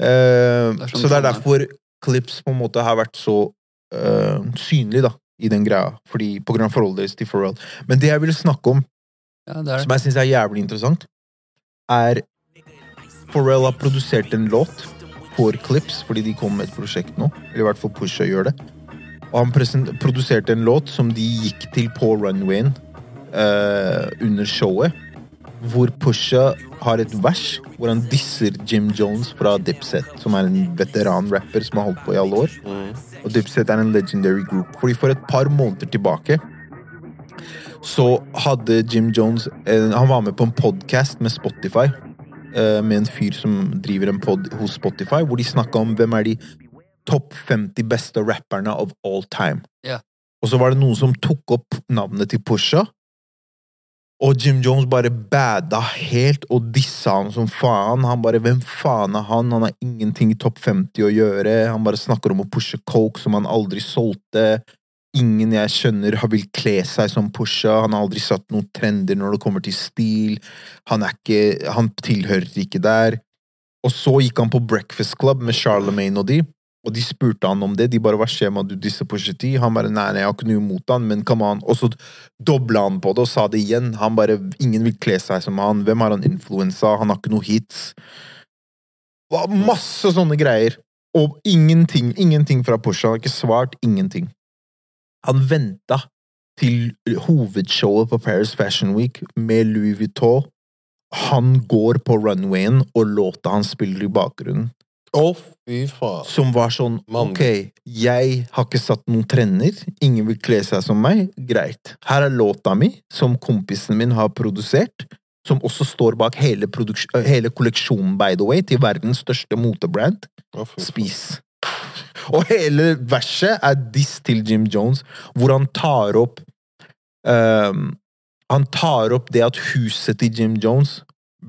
Eh, så det er derfor Clips på en måte har vært så uh, synlig da, i den greia. Fordi, på grunn av forholdet deres til Pharrell. Men det jeg ville snakke om, Ja, det det. som jeg syns er jævlig interessant, er Pharrell har produsert en låt for Clips, fordi de kom med et prosjekt nå. Eller i hvert fall Pusha gjør det. Og han produserte en låt som de gikk til på runwayen uh, under showet. Hvor Pusha har et vers hvor han disser Jim Jones fra Dipset, som er en veteranrapper som har holdt på i alle år. Og Dipset er en legendary group. Fordi for et par måneder tilbake så hadde Jim Jones Han var med på en podcast med Spotify. eh, med en fyr som driver en pod hos Spotify, hvor de snakka om hvem er de topp 50 beste rapperne of all time. Yeah. Og så var det noen som tok opp navnet til Pusha. Og Jim Jones bare bada helt og dissa han som faen. Han bare 'Hvem faen er han? Han har ingenting i topp 50 å gjøre.' Han bare snakker om å pushe coke som han aldri solgte. Ingen jeg skjønner har vil kle seg som Pusha. Han har aldri satt noen trender når det kommer til stil. Han ikke Han tilhører ikke der. Og så gikk han på Breakfast Club med Charlemagne og de. Og de spurte han om det. De bare 'Hva skjer med du disse Pochetti?' Han bare 'Nei, nei, jeg har ikke noe imot han, men come on'. Og så dobla han på det og sa det igjen. Han bare 'Ingen vil kle seg som han. Hvem har han influensa? Han har ikke noe hits'. Masse sånne greier. Og ingenting, ingenting fra Pusha. Han har ikke svart ingenting. Han venta til hovedshowet på Paris Fashion Week med Louis Vuitton. Han går på runwayen, og låta han spiller i bakgrunnen, Å, fy faen. som var sånn Mann. Ok, jeg har ikke satt noen trender. Ingen vil kle seg som meg. Greit. Her er låta mi, som kompisen min har produsert. Som også står bak hele, hele kolleksjonen, by the way, til verdens største motebrand. Oh. Spis. Og hele verset er diss til Jim Jones, hvor han tar opp um, Han tar opp det at huset til Jim Jones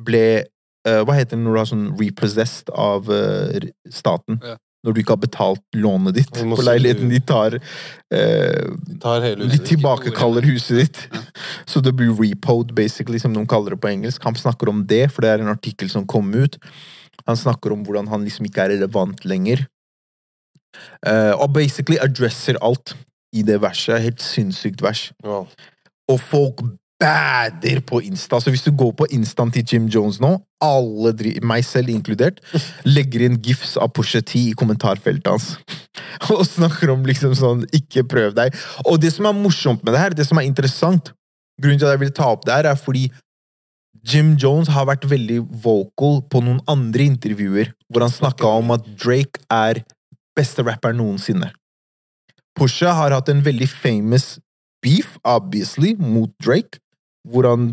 ble eh, Hva heter det når du har sånn repossessed av uh, staten? Ja. Når du ikke har betalt lånet ditt på leiligheten. De tar eh, Tar hele De tilbakekaller huset ditt. Ja. Så det blir repoed, basically, som noen kaller det på engelsk. Han snakker om det, for det er en artikkel som kom ut. Han snakker om hvordan han liksom ikke er relevant lenger. Og basically addresser alt i det verset. Helt sinnssykt vers. Wow. Og folk bader på Insta. Så hvis du går på Instaen til Jim Jones nå, alle, meg selv inkludert, legger inn gifs av Pusha T i kommentarfeltet hans. Og snakker om liksom sånn Ikke prøv deg. Og det som er morsomt med det her, det som er interessant Grunnen til at jeg ville ta opp det her, er fordi Jim Jones har vært veldig vocal på noen andre intervjuer, hvor han snakka om at Drake er beste rapper noensinne. Pusha har hatt en veldig famous beef, obviously, mot Drake, hvor han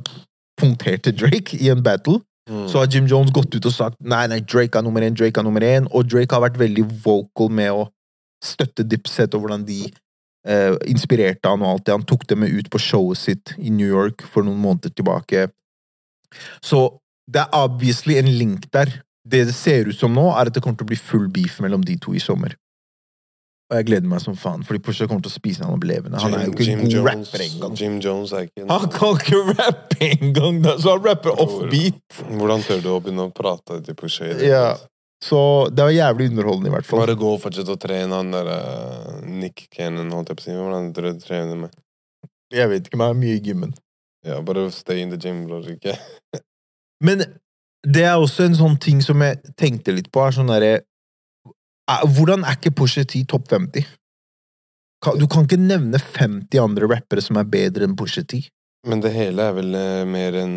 punkterte Drake i en battle. Mm. Så har Jim Jones gått ut og sagt nei, nei, Drake er nummer én, Drake er nummer én, og Drake har vært veldig vocal med å støtte Dipset og hvordan de eh, inspirerte han og alt det. Han tok dem med ut på showet sitt i New York for noen måneder tilbake. Så det er obviously en link der. Det det ser ut som nå, er at det kommer til å bli full beef mellom de to i sommer. Og jeg gleder meg som faen, fordi Pusha kommer til å spise han opp levende. Han er jo ikke en god rapper engang. Jim Jones er ikke en Han kan ikke rappe engang! Så han rapper offbeat. Hvordan tør du å begynne å prate til Pusha? Ja. Så det var jævlig underholdende, i hvert fall. Bare gå og fortsette å trene han der uh, Nick Cannon, holdt jeg på å si. Hvordan du trener med? Jeg vet ikke, men jeg er mye i gymmen. Ja, bare stay in the gym, bror. Ikke? Men det er også en sånn ting som jeg tenkte litt på, er sånn derre er- Hvordan er ikke Pusha T topp 50? Du kan ikke nevne 50 andre rappere som er bedre enn Pusha T. Men det hele er vel eh, mer en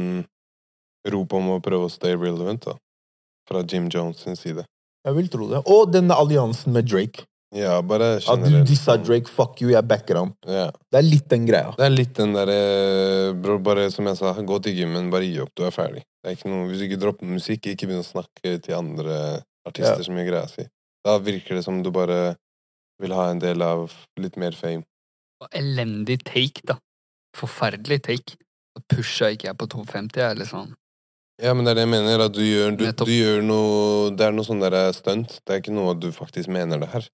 rop om å prøve å stay relevant, da. Fra Jim Jones sin side. Jeg vil tro det. Og denne alliansen med Drake. Ja, bare At du generelt. dissa Drake, fuck you, jeg backer ham. Ja. Det er litt den greia. Det er litt den derre Bror, bare som jeg sa, gå til gymmen, bare gi opp, du er ferdig. Det er ikke noe, Hvis du ikke dropper musikk, ikke begynn å snakke til andre artister Ja. som gjør greia si. Da virker det som du bare vil ha en del av litt mer fame. Elendig take, da. Forferdelig take. Da Pusha ikke jeg på topp 50, eller sånn. Ja, men det er det jeg mener, at du gjør, du, du gjør noe Det er noe sånn derre stunt. Det er ikke noe du faktisk mener det her.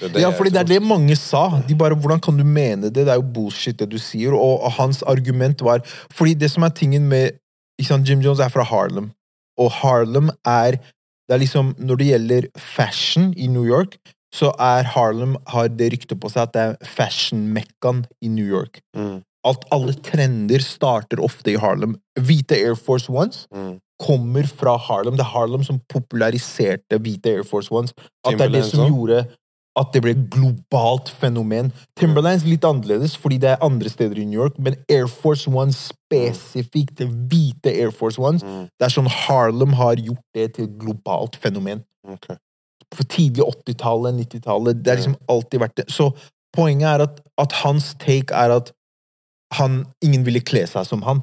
Det det Ja, fordi det er det mange sa. De bare, Hvordan kan du mene det? Det er jo bullshit, det du sier. Og, og hans argument var Fordi det som er tingen med ikke sant, Jim Jones er fra Harlem. Og Harlem er Det er liksom Når det gjelder fashion i New York, så er Harlem har det ryktet på seg at det er fashion-mekkaen i New York. Mm, At alle trender starter ofte i Harlem. Hvite Air Force Ones mm. kommer fra Harlem. Det er Harlem som populariserte hvite Air Force Ones. At det er det som gjorde at det ble et globalt fenomen. Timberlands litt annerledes, fordi det er andre steder i New York, men Air Force One spesifikt, hvite Air Force Ones, Mm, det er sånn Harlem har gjort det til et globalt fenomen. Okay. For tidlig 80-tallet, 90-tallet, det har liksom alltid vært det. Så poenget er at, at hans take er at han, ingen ville kle seg som han.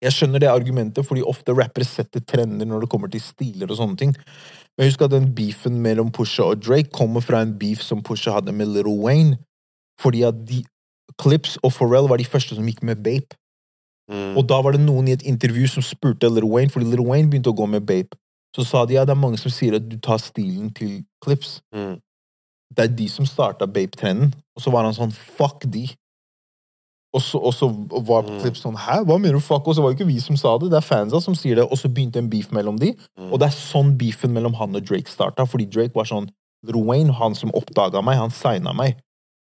Jeg skjønner det argumentet, fordi ofte rappere setter trender når det kommer til stiler og sånne ting. Men husk at den beefen mellom Pusha og Drake kommer fra en beef som Pusha hadde med Little Wayne. Fordi at de, Clips og Pharrell var de første som gikk med Bape. Mm, Og da var det noen i et intervju som spurte Little Wayne, fordi Little Wayne begynte å gå med Bape. Så sa de ja, det er mange som sier at du tar stilen til Clips. mm. Det er de som starta Bape-trenden. Og så var han sånn fuck de. Og så, og så var Mm. Sånn hæ, hva mener du fuck? Og så var det ikke vi som sa det, det er fansa som sier det. Og så begynte en beef mellom de. Mm. Og det er sånn beefen mellom han og Drake starta. Fordi Drake var sånn Wayne, han som oppdaga meg, han signa meg.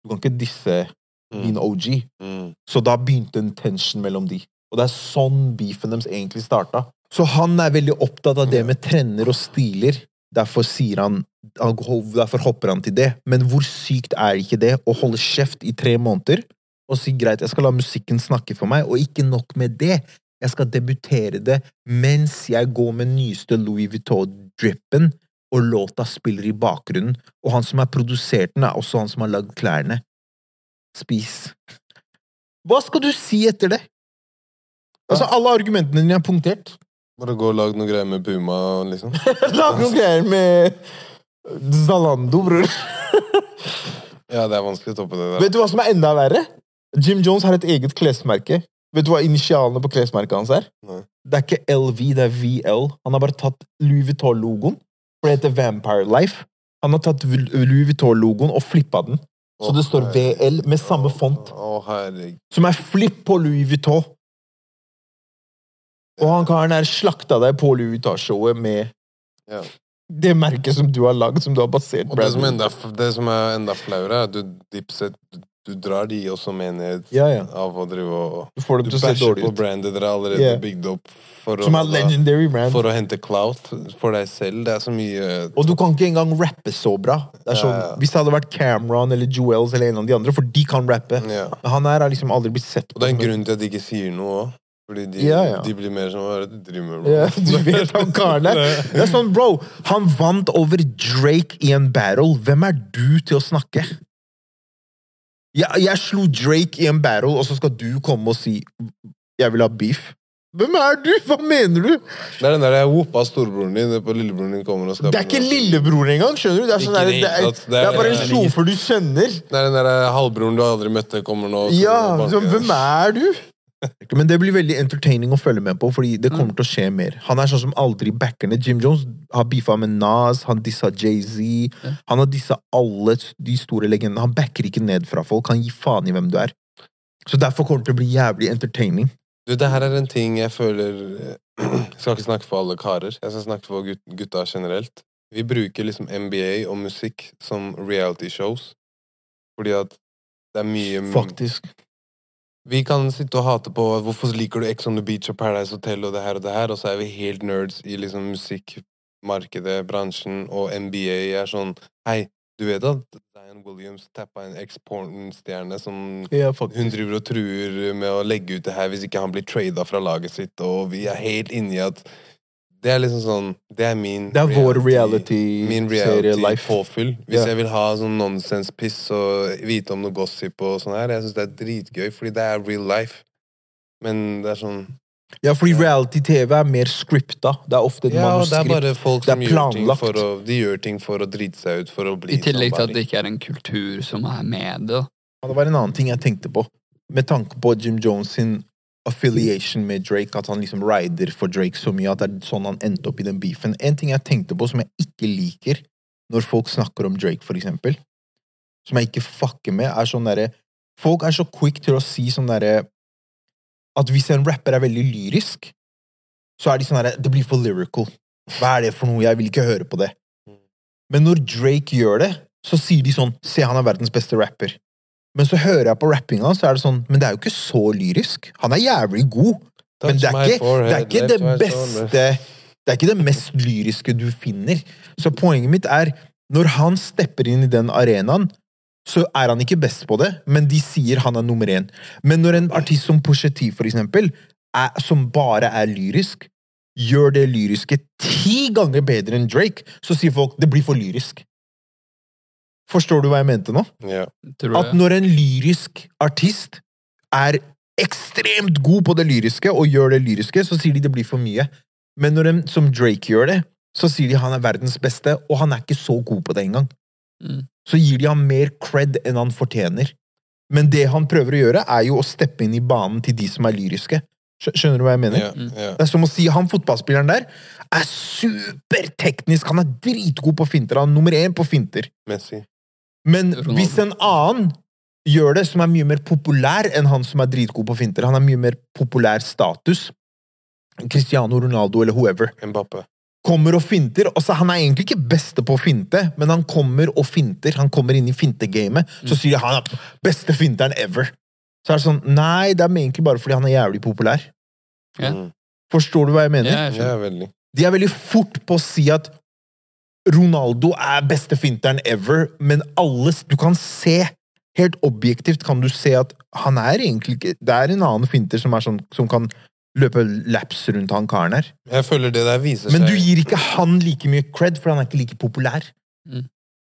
Du kan ikke disse min OG. Mm. Så da begynte en tension mellom de. Og det er sånn beefen deres egentlig starta. Så han er veldig opptatt av det med trender og stiler. Derfor sier han han- Derfor hopper han til det. Men hvor sykt er ikke det å holde kjeft i tre måneder og si greit, jeg skal la musikken snakke for meg, og ikke nok med det. Jeg skal debutere det mens jeg går med nyeste Louis Vuitton-drippen og låta spiller i bakgrunnen, og han som har produsert den, er også han som har lagd klærne. Spis. Hva skal du si etter det? Altså, alle argumentene dine er punktert. Bare gå og lag noe greier med Puma, liksom. Lag noen greier med Zalando, bror. Ja, det er vanskelig å toppe det der. Vet du hva som er enda verre? Jim Jones har et eget klesmerke. Vet du hva initialene på klesmerket hans er? Nei. Det er ikke LV, det er VL. Han har bare tatt Louis Vuitton-logoen, for det heter Vampire Life. Han har tatt Louis Vuitton-logoen og flippa den, så det står VL med samme font, som er flipp på Louis Vuitton. Og han karen her slakta deg på Louis Vuitton-showet med Ja. det merket som du har lagd, som du har basert Og det som, enda, det som er enda flauere, er at du, Dipset, du, drar de også med ned Ja, ja. av å drive og Du får dem til å se dårlig på brandet dere allerede Yeah. bygd opp for å, Som er legendary brand. for å hente clout for deg selv. Det er så mye Og du kan ikke engang rappe så bra. Det sånn, Ja. Hvis det hadde vært Cameron eller Joels eller en av de andre, for de kan rappe. Han her har liksom aldri blitt sett Og det er en grunn til at de ikke sier noe òg. Fordi de, Ja, ja. de blir mer sånn Hva er det du driver med? bro?» Ja, du vet han karen der. Det er sånn, bro, han vant over Drake i en battle. Hvem er du til å snakke? Jeg, jeg slo Drake i en battle, og så skal du komme og si 'jeg vil ha beef'. Hvem er du? Hva mener du? Det er den der jeg whoppa storebroren din på lillebroren din kommer og skal Det er ikke lillebroren engang, skjønner du? Det er, sånn der, det er, det er bare en sjåfør du kjenner. Det er den der halvbroren du aldri møtte, kommer nå. Ja, så hvem er du? Men det blir veldig entertaining å følge med på, fordi det kommer til å skje mer. Han er sånn som aldri backer ned. Jim Jones har beefa med Nas, han dissa Jay-Z. Ja. Han har dissa alle de store legendene. Han backer ikke ned fra folk. Han gir faen i hvem du er. Så derfor kommer det til å bli jævlig entertaining. Du, det her er en ting jeg føler Jeg skal ikke snakke for alle karer. Jeg skal snakke for gut, gutta generelt. Vi bruker liksom NBA og musikk som reality shows. Fordi at det er mye Faktisk. Vi kan sitte og hate på hvorfor liker du Ex on the Beach og Paradise Hotel og det her og det her, og så er vi helt nerds i liksom musikkmarkedet, bransjen, og NBA er sånn Hei, du vet at Diane Williams tappa en eks-porn-stjerne som Ja, hun driver og truer med å legge ut det her hvis ikke han blir trada fra laget sitt, og vi er helt inni at Det er liksom sånn Det er min Det er vår reality-serie life. reality-påfyll. Hvis Ja. jeg vil ha sånn nonsense-piss og vite om noe gossip og sånn her, jeg syns det er dritgøy, fordi det er real life. Men det er sånn Ja, fordi reality-TV er mer scripta. Det er ofte et Ja, og det er manuskript. bare folk Det er som gjør ting planlagt. for å De gjør ting for å drite seg ut, for å bli I tillegg til at det ikke er en kultur som er med det. da. Ja, det var en annen ting jeg tenkte på. Med tanke på Jim Jones sin affiliation med Drake, at han liksom rider for Drake så mye, at det er sånn han endte opp i den beefen. En ting jeg tenkte på som jeg ikke liker når folk snakker om Drake, for eksempel, som jeg ikke fucker med, er sånn derre Folk er så quick til å si sånn derre At hvis en rapper er veldig lyrisk, så er de sånn herre Det blir for lyrical. Hva er det for noe? Jeg vil ikke høre på det. Men når Drake gjør det, så sier de sånn Se, han er verdens beste rapper. Men så hører jeg på rappinga, så er det sånn Men det er jo ikke så lyrisk. Han er jævlig god, men det er ikke det, er ikke det beste. Det er ikke det mest lyriske du finner. Så poenget mitt er Når han stepper inn i den arenaen, så er han ikke best på det, men de sier han er nummer én. Men når en artist som Pusha T, for eksempel, er, som bare er lyrisk, gjør det lyriske ti ganger bedre enn Drake, så sier folk det blir for lyrisk. Forstår du hva jeg mente nå? Ja. Tror At når en lyrisk artist er ekstremt god på det lyriske og gjør det lyriske, så sier de det blir for mye. Men når en som Drake gjør det, så sier de han er verdens beste, og han er ikke så god på det engang. Mm. Så gir de ham mer cred enn han fortjener. Men det han prøver å gjøre, er jo å steppe inn i banen til de som er lyriske. Skjønner du hva jeg mener? Yeah, yeah. Det er som å si han fotballspilleren der er superteknisk, han er dritgod på finter, han er nummer én på finter. Messi. Men Ronaldo. hvis en annen gjør det, som er mye mer populær enn han som er dritgod på finter, han har mye mer populær status, Cristiano Ronaldo eller whoever, Mbappe. kommer og finter, Altså, Han er egentlig ikke beste på å finte, men han kommer og finter. Han kommer inn i fintegamet, så sier de han er beste finteren ever. Så er det sånn Nei, det er egentlig bare fordi han er jævlig populær. Ja. Mm. Forstår du hva jeg mener? Ja, jeg skjønner. De er veldig fort på å si at Ronaldo er beste finteren ever, men alle Du kan se Helt objektivt kan du se at han er egentlig ikke Det er en annen finter som, er sånn, som kan løpe laps rundt han karen her. Jeg føler det der viser Men du gir ikke han like mye cred, for han er ikke like populær. Mm.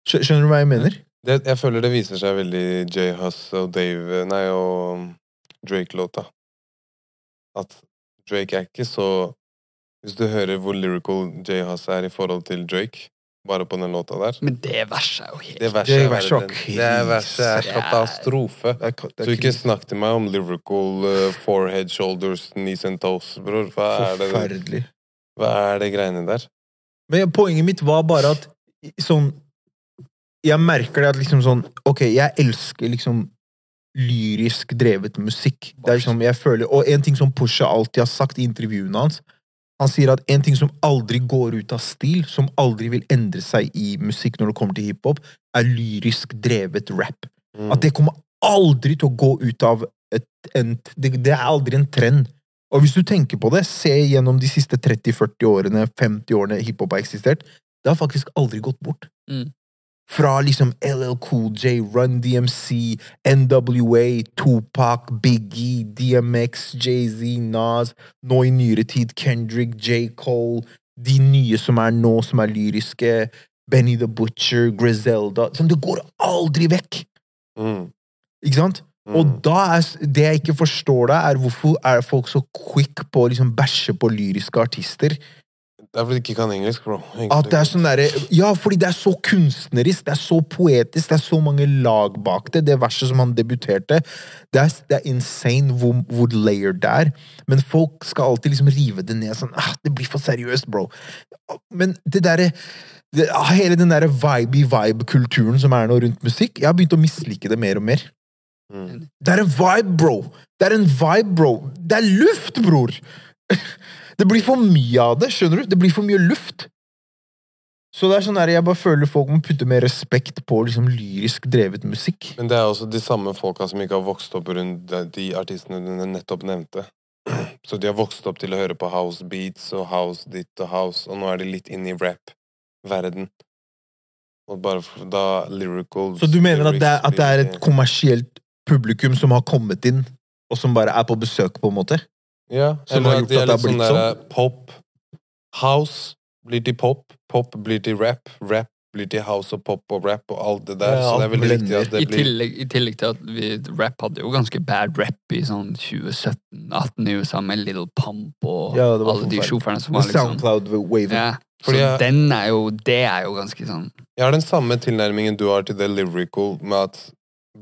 Skjønner du hva jeg mener? det, Jeg føler det viser seg veldig i J. Huss og Dave Nei, og Drake-låta. At Drake er ikke så Hvis du hører hvor lyrical J. Huss er i forhold til Drake, bare på den låta der Men det verset er jo helt Det verset er, verset er det verset er katastrofe. Det er, det Så du ikke snakk til meg om lyrical uh, forehead, shoulders, knees and toes, bror. Hva er det, Forferdelig. hva er det greiene der? Men poenget mitt var bare at sånn Jeg merker det at liksom sånn Ok, jeg elsker liksom lyrisk drevet musikk. Det er liksom, jeg føler, Og en ting som Pusha alltid har sagt i intervjuene hans Han sier at en ting som aldri går ut av stil, som aldri vil endre seg i musikk når det kommer til hiphop, er lyrisk drevet rap. Mm. At det kommer aldri til å gå ut av et, en, det, det er aldri en trend. Og hvis du tenker på det, se gjennom de siste 30-40 årene, 50 årene hiphop har eksistert, det har faktisk aldri gått bort. Mm. Fra liksom LL Cool J, Run DMC, NWA, Tupac, Biggie, DMX, Jay-Z, Nas, nå i nyere tid Kendrick, J. Cole, de nye som er nå, som er lyriske, Benny the Butcher, Griselda sånn, Det går aldri vekk! Mm. Ikke sant? Mm. Og da er det jeg ikke forstår da, er hvorfor er folk så quick på å liksom bæsje på lyriske artister. Det er fordi de ikke kan engelsk, bro. At det er sånn der, Ja, fordi det er så kunstnerisk, det er så poetisk, det er så mange lag bak det. Det verset som han debuterte, det er, det er insane hvor, hvor layered det er. Men folk skal alltid liksom rive det ned sånn ah, Det blir for seriøst, bro. Men det derre Hele den derre vibey-vibe-kulturen som er nå rundt musikk, jeg har begynt å mislike det mer og mer. Mm. Det er en vibe, bro! Det er en vibe, bro! Det er luft, bror! Det blir for mye av det, skjønner du? Det blir for mye luft. Så det er sånn der, jeg bare føler folk må putte mer respekt på liksom lyrisk drevet musikk. Men det er også de samme folka som ikke har vokst opp rundt de, artistene du nettopp nevnte. Så de har vokst opp til å høre på house beats og house ditt og house, og nå er de litt inne i rap-verden. Og bare da lyrical Så du mener at det er, at det er et kommersielt publikum som har kommet inn, og som bare er på besøk, på en måte? Ja, som eller har at gjort de at det er sånn blitt der pop House blir til pop, pop blir til rap, rap blir til house og pop og rap og alt det der. Ja, så det er veldig viktig at det I tillegg, I tillegg til at vi, rap hadde jo ganske bad rap i sånn 2017-18 i USA, med Little Pump og Ja, alle de sjåførene som var liksom Soundcloud-waven. ja. Så Fordi jeg- den er jo Det er jo ganske sånn Jeg har den samme tilnærmingen du har til det lyrical, med at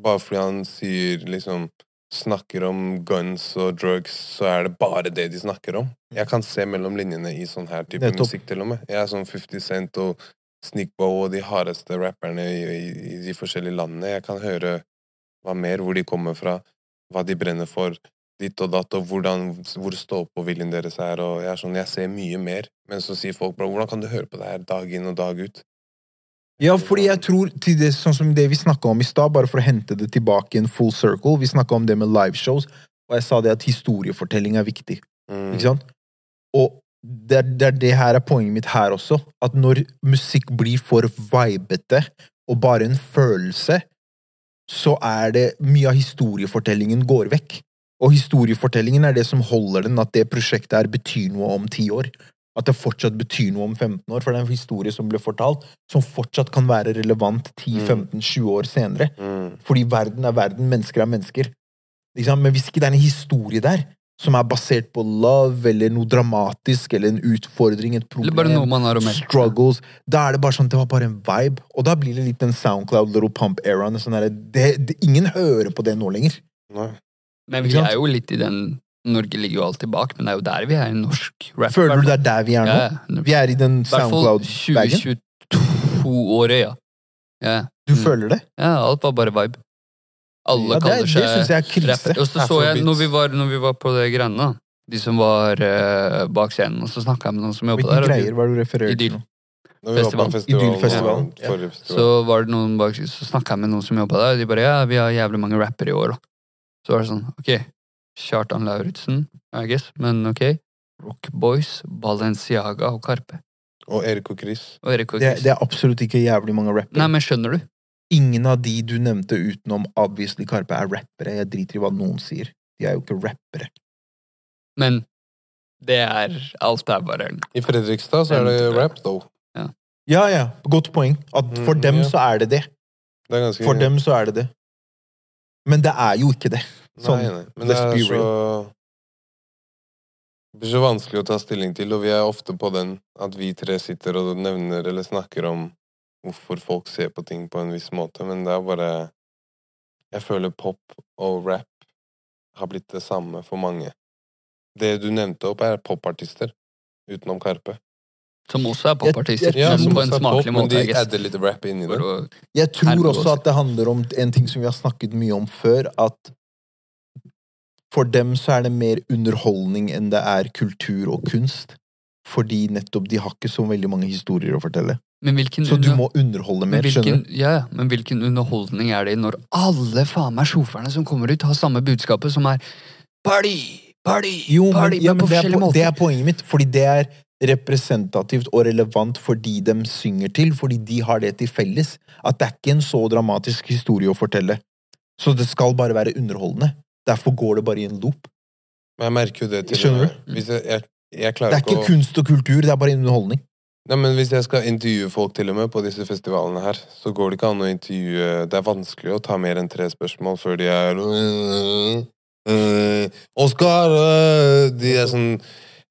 bare fordi han sier liksom Snakker om guns og drugs, så er det bare det de snakker om. Jeg kan se mellom linjene i sånn her type musikk, til og med. Jeg er sånn 50 Cent og Sneakbow og de hardeste rapperne i, i, i de forskjellige landene. Jeg kan høre hva mer, hvor de kommer fra, hva de brenner for, ditt og datt, og hvordan, hvor stå-på-viljen deres er. Og jeg er sånn, jeg ser mye mer. Men så sier folk, bro, hvordan kan du høre på det her dag inn og dag ut? Ja, fordi jeg tror til det, sånn som det vi snakka om i stad, bare for å hente det tilbake i en full circle Vi snakka om det med liveshows, og jeg sa det at historiefortelling er viktig. Mm. Ikke sant? Og det er, det det her er poenget mitt her også. At når musikk blir for vibete og bare en følelse, så er det mye av historiefortellingen går vekk. Og historiefortellingen er det som holder den, at det prosjektet her betyr noe om ti år. At det fortsatt betyr noe om 15 år, for det er en historie som ble fortalt, som fortsatt kan være relevant 10-15-20 år senere. Mm. Fordi verden er verden, mennesker er mennesker. Men hvis ikke det er en historie der, som er basert på love, eller noe dramatisk, eller en utfordring, et problem Eller bare noe man har å melde. struggles, da er det bare sånn, det var bare en vibe. Og da blir det litt den Soundcloud, Little Pump-eraen. Sånn ingen hører på det nå lenger. Nei. Men vi er jo litt i den Norge ligger jo alltid bak, men det er jo der vi er i norsk rap. Føler du det er der vi er nå? Ja, ja. Vi er i den Soundcloud-bagen? 2022-året, ja. ja. Du Mm. føler det? Ja, alt var bare vibe. Alle Ja, det, kaller seg det jeg er krise. rapper. Og så så jeg, når vi var, når vi var på det greiene, de som var uh, bak scenen, og så snakka jeg med noen som jobba der. Hvilke greier var du refererer til nå? Når vi var på Festival. festival, Idylfestivalen, ja. Så var det noen bak, så snakka jeg med noen som jobba der, og de bare ja, vi har jævlig mange rappere i år, da. Så var det sånn, ok, Kjartan Lauritzen, I guess, men ok. Rock Boys, Balenciaga og Karpe. Og Erik og Chris. Og Erik og Det, Chris. det er absolutt ikke jævlig mange rappere. Nei, men skjønner du? Ingen av de du nevnte utenom obviously Karpe, er rappere. Jeg driter i hva noen sier. De er jo ikke rappere. Men Det er Alt er bare I Fredrikstad så er det rap, though. Ja, ja. Godt poeng. At for Mm, dem ja. så er det det. Det er For dem så er det det. Men det er jo ikke det. Sånn, nei, nei. Men det er så Det blir så vanskelig å ta stilling til, og vi er ofte på den at vi tre sitter og nevner eller snakker om hvorfor folk ser på ting på en viss måte, men det er bare Jeg føler pop og rap har blitt det samme for mange. Det du nevnte opp, er popartister, utenom Karpe. Som også er popartister, Ja, men på en smakelig pop, måte. Men de adder litt rap inn i det. Jeg tror også at det handler om en ting som vi har snakket mye om før, at for dem så er det mer underholdning enn det er kultur og kunst. Fordi nettopp de har ikke så veldig mange historier å fortelle. men hvilken, Så du må underholde mer, mer, skjønner du? ja, men hvilken underholdning er det når alle faen meg sjoferne som kommer ut, har samme budskapet, som er party, party, Jo, men, party, ja, men på er, forskjellige måter? det er poenget mitt, fordi det er representativt og relevant for de de synger til, fordi de har det til felles. At det er ikke en så dramatisk historie å fortelle. Så det skal bare være underholdende. Derfor går det bare i en loop. Men jeg merker jo det til Skjønner du? Hvis jeg, jeg, jeg Det er ikke å kunst og kultur, det er bare underholdning. Nei, men Hvis jeg skal intervjue folk til og med på disse festivalene her, så går det ikke an å intervjue Det er vanskelig å ta mer enn tre spørsmål før de er Oskar! øh, De er sånn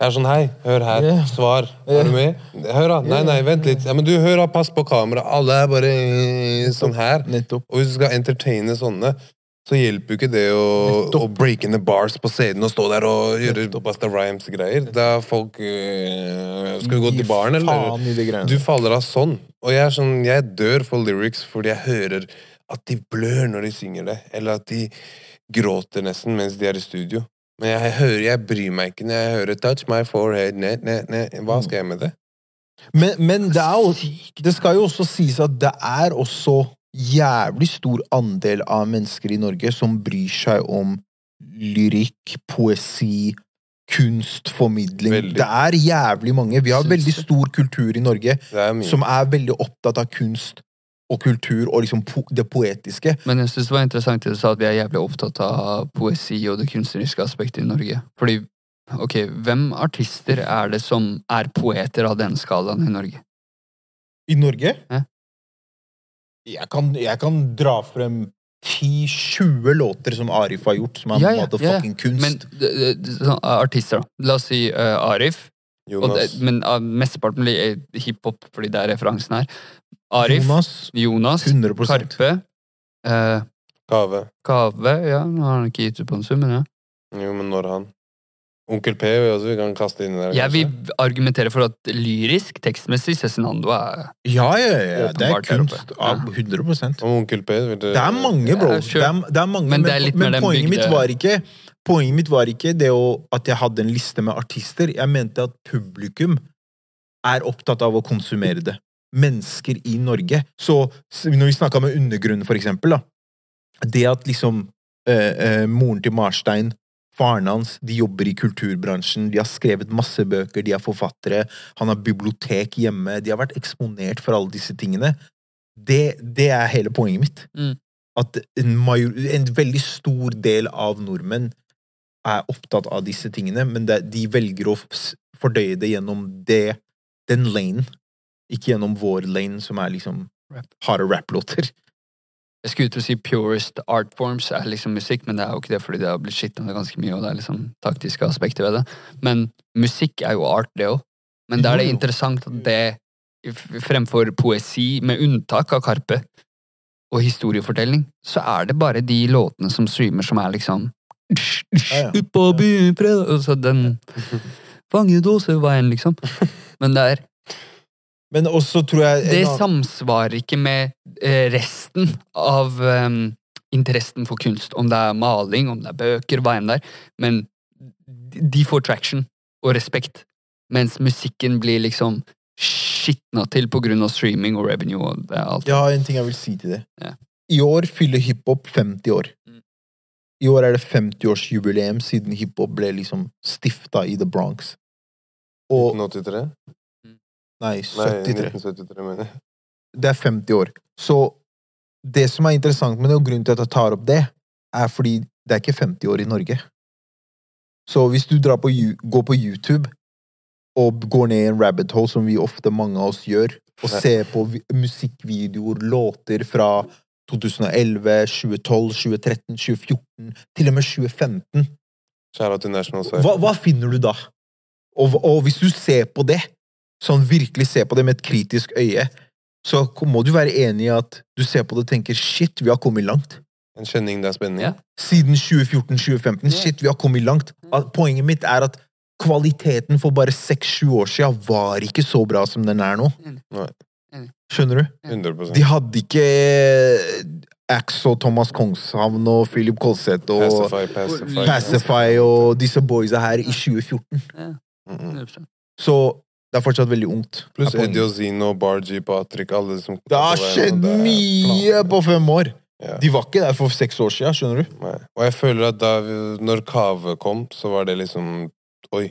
jeg er sånn, hei, hør her, svar. Er du med? Hør, da. Nei, nei, vent litt. Ja, men du, hør, da, pass på kamera. Alle er bare sånn her. Nettopp. Og hvis du skal entertaine sånne, så hjelper jo ikke det å, å break in the bars på scenen og stå der og gjøre. Basta Rhymes-greier. Da folk øh, Skal vi gå til baren, eller? Du faller av sånn. Og jeg sånn, jeg dør for lyrics fordi jeg hører at de blør når de synger det. Eller at de gråter nesten mens de er i studio. Men jeg hører, jeg bryr meg ikke når jeg hører 'touch my forehead', ne, ne, ne. Hva skal jeg med det? Men, men det, jo, det skal jo også sies at det er også jævlig stor andel av mennesker i Norge som bryr seg om lyrikk, poesi, kunst, formidling. Veldig. Det er jævlig mange. Vi har veldig stor kultur i Norge er som er veldig opptatt av kunst og kultur og liksom po det poetiske. Men jeg synes det var interessant at du sa at vi er jævlig opptatt av poesi og det kunstneriske aspektet i Norge. Fordi, ok, hvem artister er det som er poeter av den skalaen i Norge? I Norge? Ja. Jeg, kan, jeg kan dra frem 10-20 låter som Arif har gjort, som er Ja, ja, motherfucking kunst. Men sånn, artister, da. La oss si uh, Arif. Og det, men uh, mesteparten blir eh, hiphop, fordi det er referansen her. Arif, Jonas, Jonas, 100 Karpe, uh, Kave. Kave Ja, nå har han ikke gitt ut på en sum, men ja. Jo, men når han Onkel P vil også vi kan kaste inn der. Jeg vil argumentere for at lyrisk, tekstmessig, Cezinando er Ja, ja, ja. Det er kunst. Ja, 100 Om Onkel P vil Det er mange, bro. Ja, Det er, det er mange, Men er litt men mer den poenget, mitt var ikke, poenget mitt var ikke det å, at jeg hadde en liste med artister. Jeg mente at publikum er opptatt av å konsumere det. Mennesker i Norge. Så når vi snakka med Undergrunnen, for eksempel, da. Det at liksom eh, eh, moren til Marstein, faren hans, de jobber i kulturbransjen, de har skrevet masse bøker, de er forfattere, han har bibliotek hjemme, de har vært eksponert for alle disse tingene. Det, det er hele poenget mitt. Mm. At en, major, en veldig stor del av nordmenn er opptatt av disse tingene, men det, de velger å fordøye det gjennom det, den lane, ikke gjennom vår lane, som er liksom harde rapplåter. Jeg skulle til å si purest art forms er liksom musikk, men det er jo ikke det fordi det har blitt skitt om det ganske mye, og det er liksom taktiske aspekter ved det. Men musikk er jo art, det òg. Men da er det interessant at det fremfor poesi, med unntak av Karpe, og historiefortelling, så er det bare de låtene som streamer som er liksom. Ut på byen fredag Og så den Fangedåseveien, liksom. Men det er Men også tror jeg Det annen- samsvarer ikke med eh, resten av um, interessen for kunst. Om det er maling, om det er bøker, hva enn det er. Men de får traction og respekt. Mens musikken blir liksom skitna til på grunn av streaming og revenue og det alt. Jeg har en ting jeg vil si til det. Ja. I år fyller hiphop 50 år. Mm. I år er det 50-årsjubileum siden hiphop ble liksom stifta i The Bronx. Og 1983? Nei, Nei, 73. 1973, mener jeg. Det er 50 år. Så det som er interessant med det, og grunnen til at jeg tar opp det, er fordi det er ikke 50 år i Norge. Så hvis du drar på, går på YouTube og går ned i en rabbit hole, som vi ofte mange av oss gjør, og Nei. ser på musikkvideoer, låter fra 2011, 2012, 2013, 2014, til og med 2015 Kjære til National hva, hva finner du da? Og, og hvis du ser på det, sånn virkelig ser på det med et kritisk øye, så må du være enig i at du ser på det og tenker shit, vi har kommet langt. En kjenning, det er spennende. Ja. Siden 2014-2015, Ja. shit, vi har kommet langt. Poenget mitt er at kvaliteten for bare seks-sju år siden var ikke så bra som den er nå. Mm. Skjønner du? 100% De hadde ikke Axe og Thomas Kongshavn og Philip Kolseth og Pacify, pacify. Pacify og disse boysa her i 2014. Mm -mm. Så det er fortsatt veldig ungt. Pluss. Eddie Ozino, Bargy, Patrick, alle som Det har skjedd mye på fem år! Ja. De var ikke der for seks år siden, skjønner du? Nei. Og jeg føler at da vi, når Kave kom, så var det liksom Oi.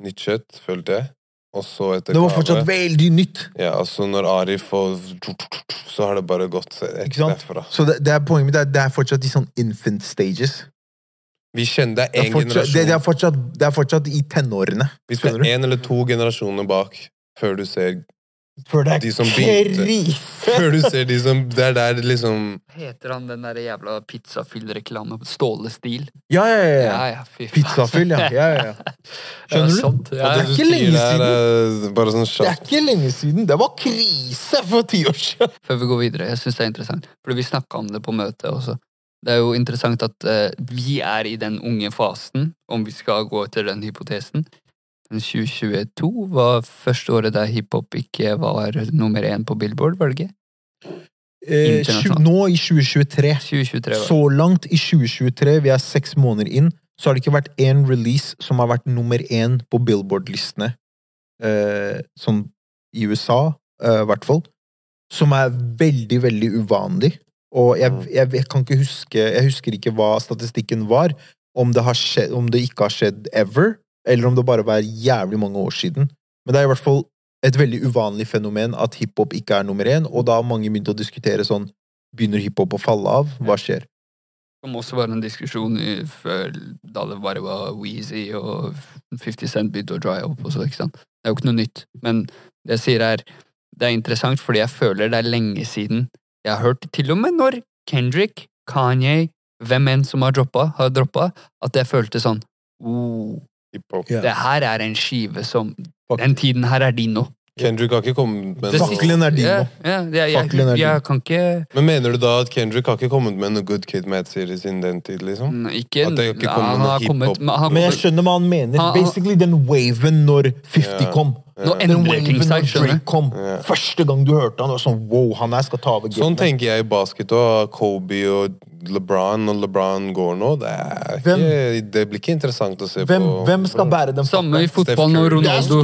Nytt kjøtt, følte jeg. Og så etter Det var Kave fortsatt veldig nytt. Ja, altså når Arif og Så har det bare gått Ikke sant? derfra. Så det, det er poenget mitt er det er fortsatt de sånn infant stages. Vi kjenner det Det er er én generasjon. det, det, er fortsatt, det er fortsatt i tenårene. Vi skal er én eller to generasjoner bak før du ser før det De som begynte. krise! Før du ser de som Det er der liksom Heter han den der jævla pizzafyll-reklame på Ståle-stil? Ja, ja, ja. Ja, ja. ja. Pizzafyll, ja. ja, ja, ja. Skjønner du? Sant, du? ja. det er ikke lenge siden. er bare sånn Det er ikke lenge siden. Det var krise for ti år siden! Før vi går videre, jeg syns det er interessant, for vi snakka om det på møtet også. Det er jo interessant at uh, vi er i den unge fasen, om vi skal gå etter den hypotesen. Men 2022 var første året der hiphop ikke var nummer én på Billboard, var det ikke? Eh, nå i 2023 2023. Så langt i 2023, vi er seks måneder inn, så har det ikke vært én release som har vært nummer én på Billboard-listene. Eh, sånn i USA, eh, hvert fall. Som er veldig, veldig uvanlig. Og jeg, jeg, jeg kan ikke huske Jeg husker ikke hva statistikken var. Om det, har skjedd, om det ikke har skjedd ever, eller om det bare var jævlig mange år siden. Men det er i hvert fall et veldig uvanlig fenomen at hiphop ikke er nummer én, og da har mange begynt å diskutere sånn Begynner hiphop å falle av? Hva skjer? Det kom også være en diskusjon i, før, da det bare var Weezy og 50 Cent begynte å dry opp og så, ikke sant. Det er jo ikke noe nytt. Men det jeg sier er, det er interessant fordi jeg føler det er lenge siden jeg har hørt, til og med når Kendrick, Kanye, hvem enn som har droppa, har droppa, at jeg følte sånn oh, yeah. Det her er en skive som Fuck. Den tiden her er din nå. Kendrick har ikke kommet med Fakkelen er din Ja, nå. ja, det, jeg, er jeg, jeg kan ikke Men mener du da at Kendrick har ikke kommet med noe Good Kid Mad-series innen den tid, liksom? Ikke, At det ikke ja, han har kommet, med men han Men jeg skjønner hva han mener. Han- han- Basically den waven når 50 Ja. kom. Ja. Den waven når skjønner Drake kom. Ja. Første gang du hørte han, var sånn wow, han her skal ta over Sånn tenker jeg i basket òg. Kobe og LeBron. Når LeBron går nå, det, er ikke, det blir ikke interessant å se Hvem, på. hvem skal bære den Samme i fotballen fotball når Ronaldo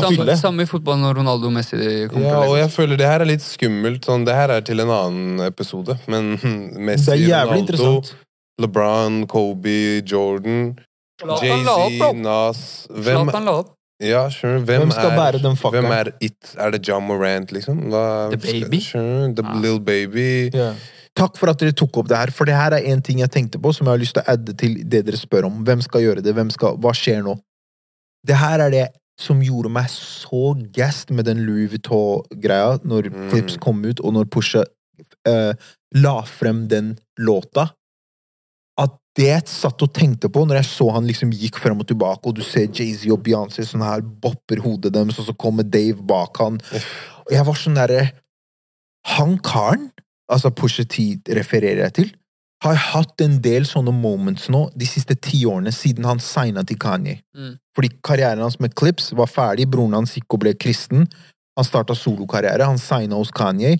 Samme, samme i fotballen når Ronaldo og Messi kommer Ja, og jeg føler det her er litt skummelt. Sånn, det her er til en annen episode. Men Messi, Ronaldo. LeBron, Kobe, Jordan, Jay-Z. Nas hvem, ja, hvem, Hvem skal er, bære den fakkelen? Hvem er it? Er det John Morant, liksom? Hva, The Baby? Skjønner? The Ah. Little Baby. Ja. Takk for at dere tok opp det her, for det her er en ting jeg tenkte på som jeg har lyst til å adde til det dere spør om. Hvem skal gjøre det? Skal, hva skjer nå? Det her er det som gjorde meg så gassed med den Louis Vuitton-greia når Mm. Clips kom ut, og når Pusha eh, la frem den låta. At det jeg satt og tenkte på når jeg så han liksom gikk frem og tilbake, og du ser Jay-Z og Beyoncé sånn her bopper hodet deres, og så kommer Dave bak han. Og jeg var sånn derre Han karen, altså Pusha T refererer jeg til, har hatt en del sånne moments nå de siste ti årene siden han signa til Kanye. Mm. Fordi karrieren hans med Clips var ferdig, broren hans gikk og ble kristen. Han starta solokarriere, han signa hos Kanye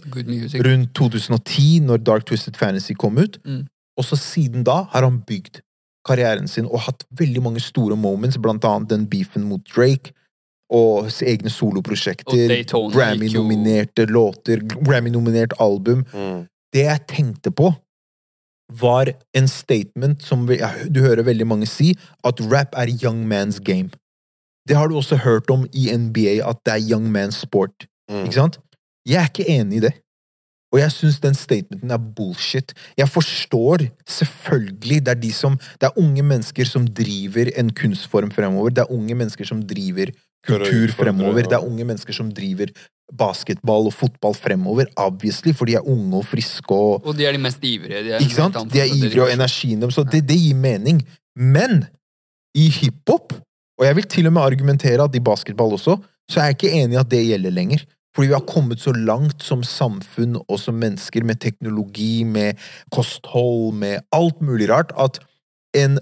rundt 2010, når Dark Twisted Fantasy kom ut. Mm. Og så siden da har han bygd karrieren sin og hatt veldig mange store moments, blant annet den beefen mot Drake, og egne soloprosjekter, Grammy-nominerte låter, Grammy-nominert album. Mm. Det jeg tenkte på, var en statement som vi, ja, du hører veldig mange si, at rap er young man's game. Det har du også hørt om i NBA, at det er young man's sport. Mm. Ikke sant? Jeg er ikke enig i det. Og jeg syns den statementen er bullshit. Jeg forstår selvfølgelig det er de som Det er unge mennesker som driver en kunstform fremover. Det er unge mennesker som driver kultur fremover. Det er unge mennesker som driver basketball og fotball fremover. Obviously, for de er unge og friske og Og de er de mest ivrige. De er Ikke sant? De er ivrige, og energien deres, så det, det gir mening. Men i hiphop, og jeg vil til og med argumentere at i basketball også, så er jeg ikke enig i at det gjelder lenger. Fordi vi har kommet så langt som samfunn og som mennesker med teknologi, med kosthold, med alt mulig rart, at en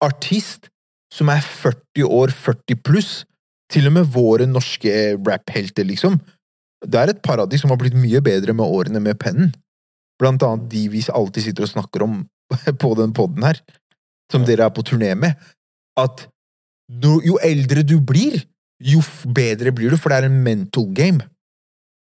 artist som er 40 år, 40 pluss, til og med våre norske rap-helter, liksom, det er et paradis som har blitt mye bedre med årene med pennen. Blant annet de vi alltid sitter og snakker om på den podden her, som dere er på turné med, at jo eldre du blir, jo bedre blir du, for det er en mental game.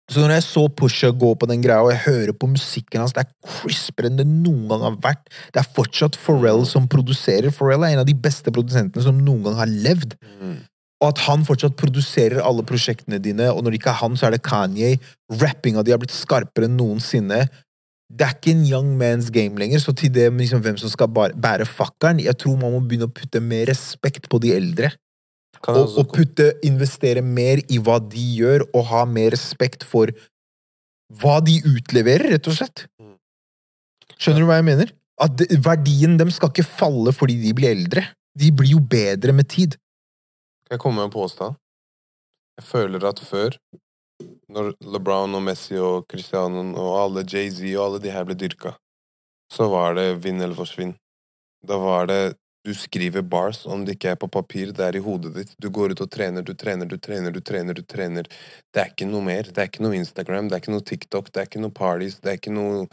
Så når jeg så Pusha gå på den greia, og jeg hører på musikken hans, det er crispere enn det noen gang har vært. Det er fortsatt Pharrell som produserer. Pharrell er en av de beste produsentene som noen gang har levd. Mm. Og at han fortsatt produserer alle prosjektene dine, og når det ikke er han, så er det Kanye. Rappinga di har blitt skarpere enn noensinne. Det er ikke en young man's game lenger, så til det liksom hvem som skal bære fakkelen, jeg tror man må begynne å putte mer respekt på de eldre. Og, også og putte, investere mer i hva de gjør, og ha mer respekt for hva de utleverer, rett og slett. Skjønner du hva jeg mener? At verdien dem skal ikke falle fordi de blir eldre. De blir jo bedre med tid. Kan jeg komme med en påstand? Jeg føler at før, når LeBron og Messi og Cristiano og alle Jay-Z og alle de her ble dyrka, så var det vinn eller forsvinn. Da var det du skriver bars, om det ikke er på papir, det er i hodet ditt. Du går ut og trener, du trener, du trener, du trener. du trener. Det er ikke noe mer. Det er ikke noe Instagram, det er ikke noe TikTok, det er ikke noe parties, det er ikke noe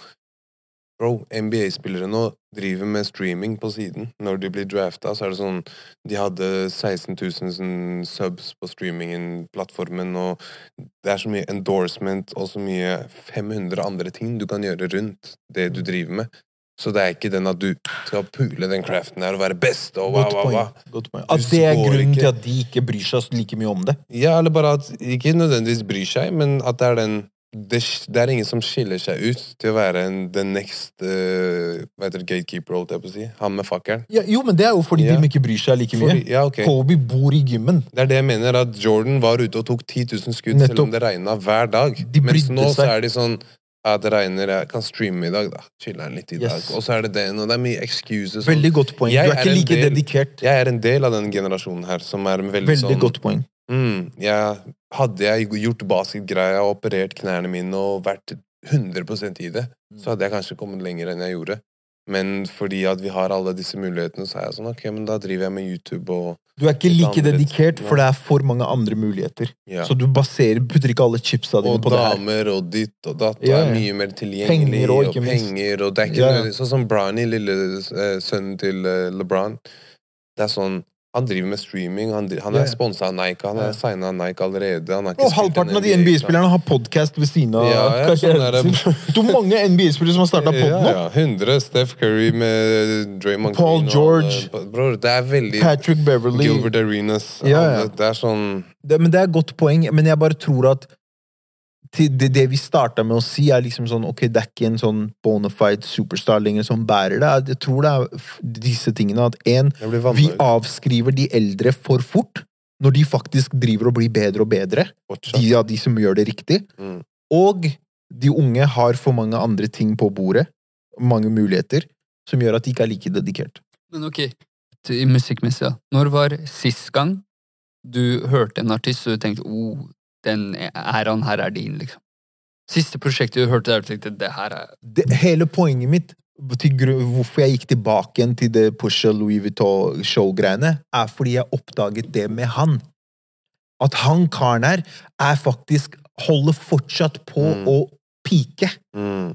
Bro, NBA-spillere nå driver med streaming på siden. Når de blir drafta, så er det sånn De hadde 16 000 sånn subs på streamingen-plattformen, og det er så mye endorsement og så mye 500 andre ting du kan gjøre rundt det du driver med. Så det er ikke den at du skal pule den craften her og være best og hva, hva, hva. At det er grunnen til at de ikke bryr seg like mye om det. Ja, eller bare at Ikke nødvendigvis bryr seg, men at det er den det, det er ingen som skiller seg ut til å være en, the next uh, det, gatekeeper, holdt jeg på å si. Han med fakkelen. Ja, jo, men det er jo fordi Ja. de ikke bryr seg like mye. Fordi- Ja, okay. Kobe bor i gymmen. Det er det jeg mener, at Jordan var ute og tok 10 000 skudd selv om det regna hver dag. De Mens nå nå så er de sånn Ja, det regner, jeg kan streame i dag, da. Chiller'n litt i dag. Og så er det den, og det er mye excuses. sånn. Veldig godt poeng. Du er er ikke like del- dedikert. Jeg er en del av den generasjonen her som er veldig, Veldig sånn godt poeng. Mm, jeg, Hadde jeg gjort basketgreia og operert knærne mine og vært 100 i det, så hadde jeg kanskje kommet lenger enn jeg gjorde. Men fordi at vi har alle disse mulighetene, så er jeg sånn Ok, men da driver jeg med YouTube og Du er ikke like dedikert, for det er for mange andre muligheter. ja. Så du baserer, putter ikke alle chipsa dine Og på det her. Og damer og ditt og datt Ja, Ja, er mye mer tilgjengelig. Penger og minst. penger, og det er ikke Ja, Noe, Sånn som Brownie, lille eh, sønnen til eh, LeBron. Det er sånn Han driver med streaming, han, driver, han er ja. sponsa av Nike, han Ja. er signa av Nike allerede. Har Og halvparten av de NBA, NBA-spillerne har podkast ved siden av Ja, ja, karrieren sånn. Du har mange NBA-spillere som har starta pod nå. ja. 100. Steph Curry med Draymond Paul Green George. alle- Bror, det er veldig Patrick Beverly. Gilbert Arenas. Ja, ja. Det er sånn Det, men det er et godt poeng, men jeg bare tror at det, det vi starta med å si, er liksom sånn Ok, det er ikke en sånn bonafide superstar lenger som bærer det. Jeg tror det er disse tingene at en, vi avskriver de eldre for fort. Når de faktisk driver og blir bedre og bedre. De ja, de som gjør det riktig. Mm. Og de unge har for mange andre ting på bordet. Mange muligheter. Som gjør at de ikke er like dedikert. Men ok, musikkmessig, ja. Når var sist gang du hørte en artist og du tenkte oh, den æraen her er din, liksom? Siste prosjektet du hørte der du tenkte det her er det, hele poenget mitt til grunn, hvorfor jeg gikk tilbake igjen til det Pusha Louis Vuitton-show-greiene, er fordi jeg oppdaget det med han. At han karen her er faktisk Holder fortsatt på Mm. å pike. Mm.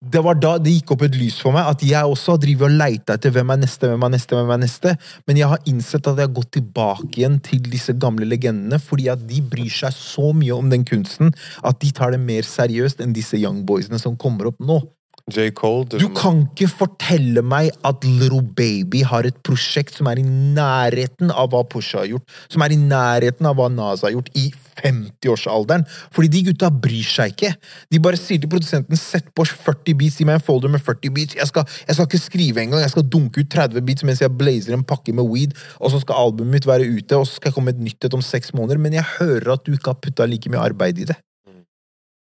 Det var da det gikk opp et lys for meg, at jeg også har drevet og leita etter hvem er neste, hvem er neste, hvem er neste. Men jeg har innsett at jeg har gått tilbake igjen til disse gamle legendene, fordi at de bryr seg så mye om den kunsten at de tar det mer seriøst enn disse young boysene som kommer opp nå. J. Cole Du kan ikke fortelle meg at Little Baby har et prosjekt som er i nærheten av hva Pusha har gjort, som er i nærheten av hva Nas har gjort, i 50-årsalderen. Fordi de gutta bryr seg ikke. De bare sier til produsenten 'sett på 40 beats', gi meg en folder med 40 beats. Jeg skal, jeg skal ikke skrive engang, jeg skal dunke ut 30 beats mens jeg blazer en pakke med weed, og så skal albumet mitt være ute, og så skal jeg komme med et nytt et om seks måneder, men jeg hører at du ikke har putta like mye arbeid i det.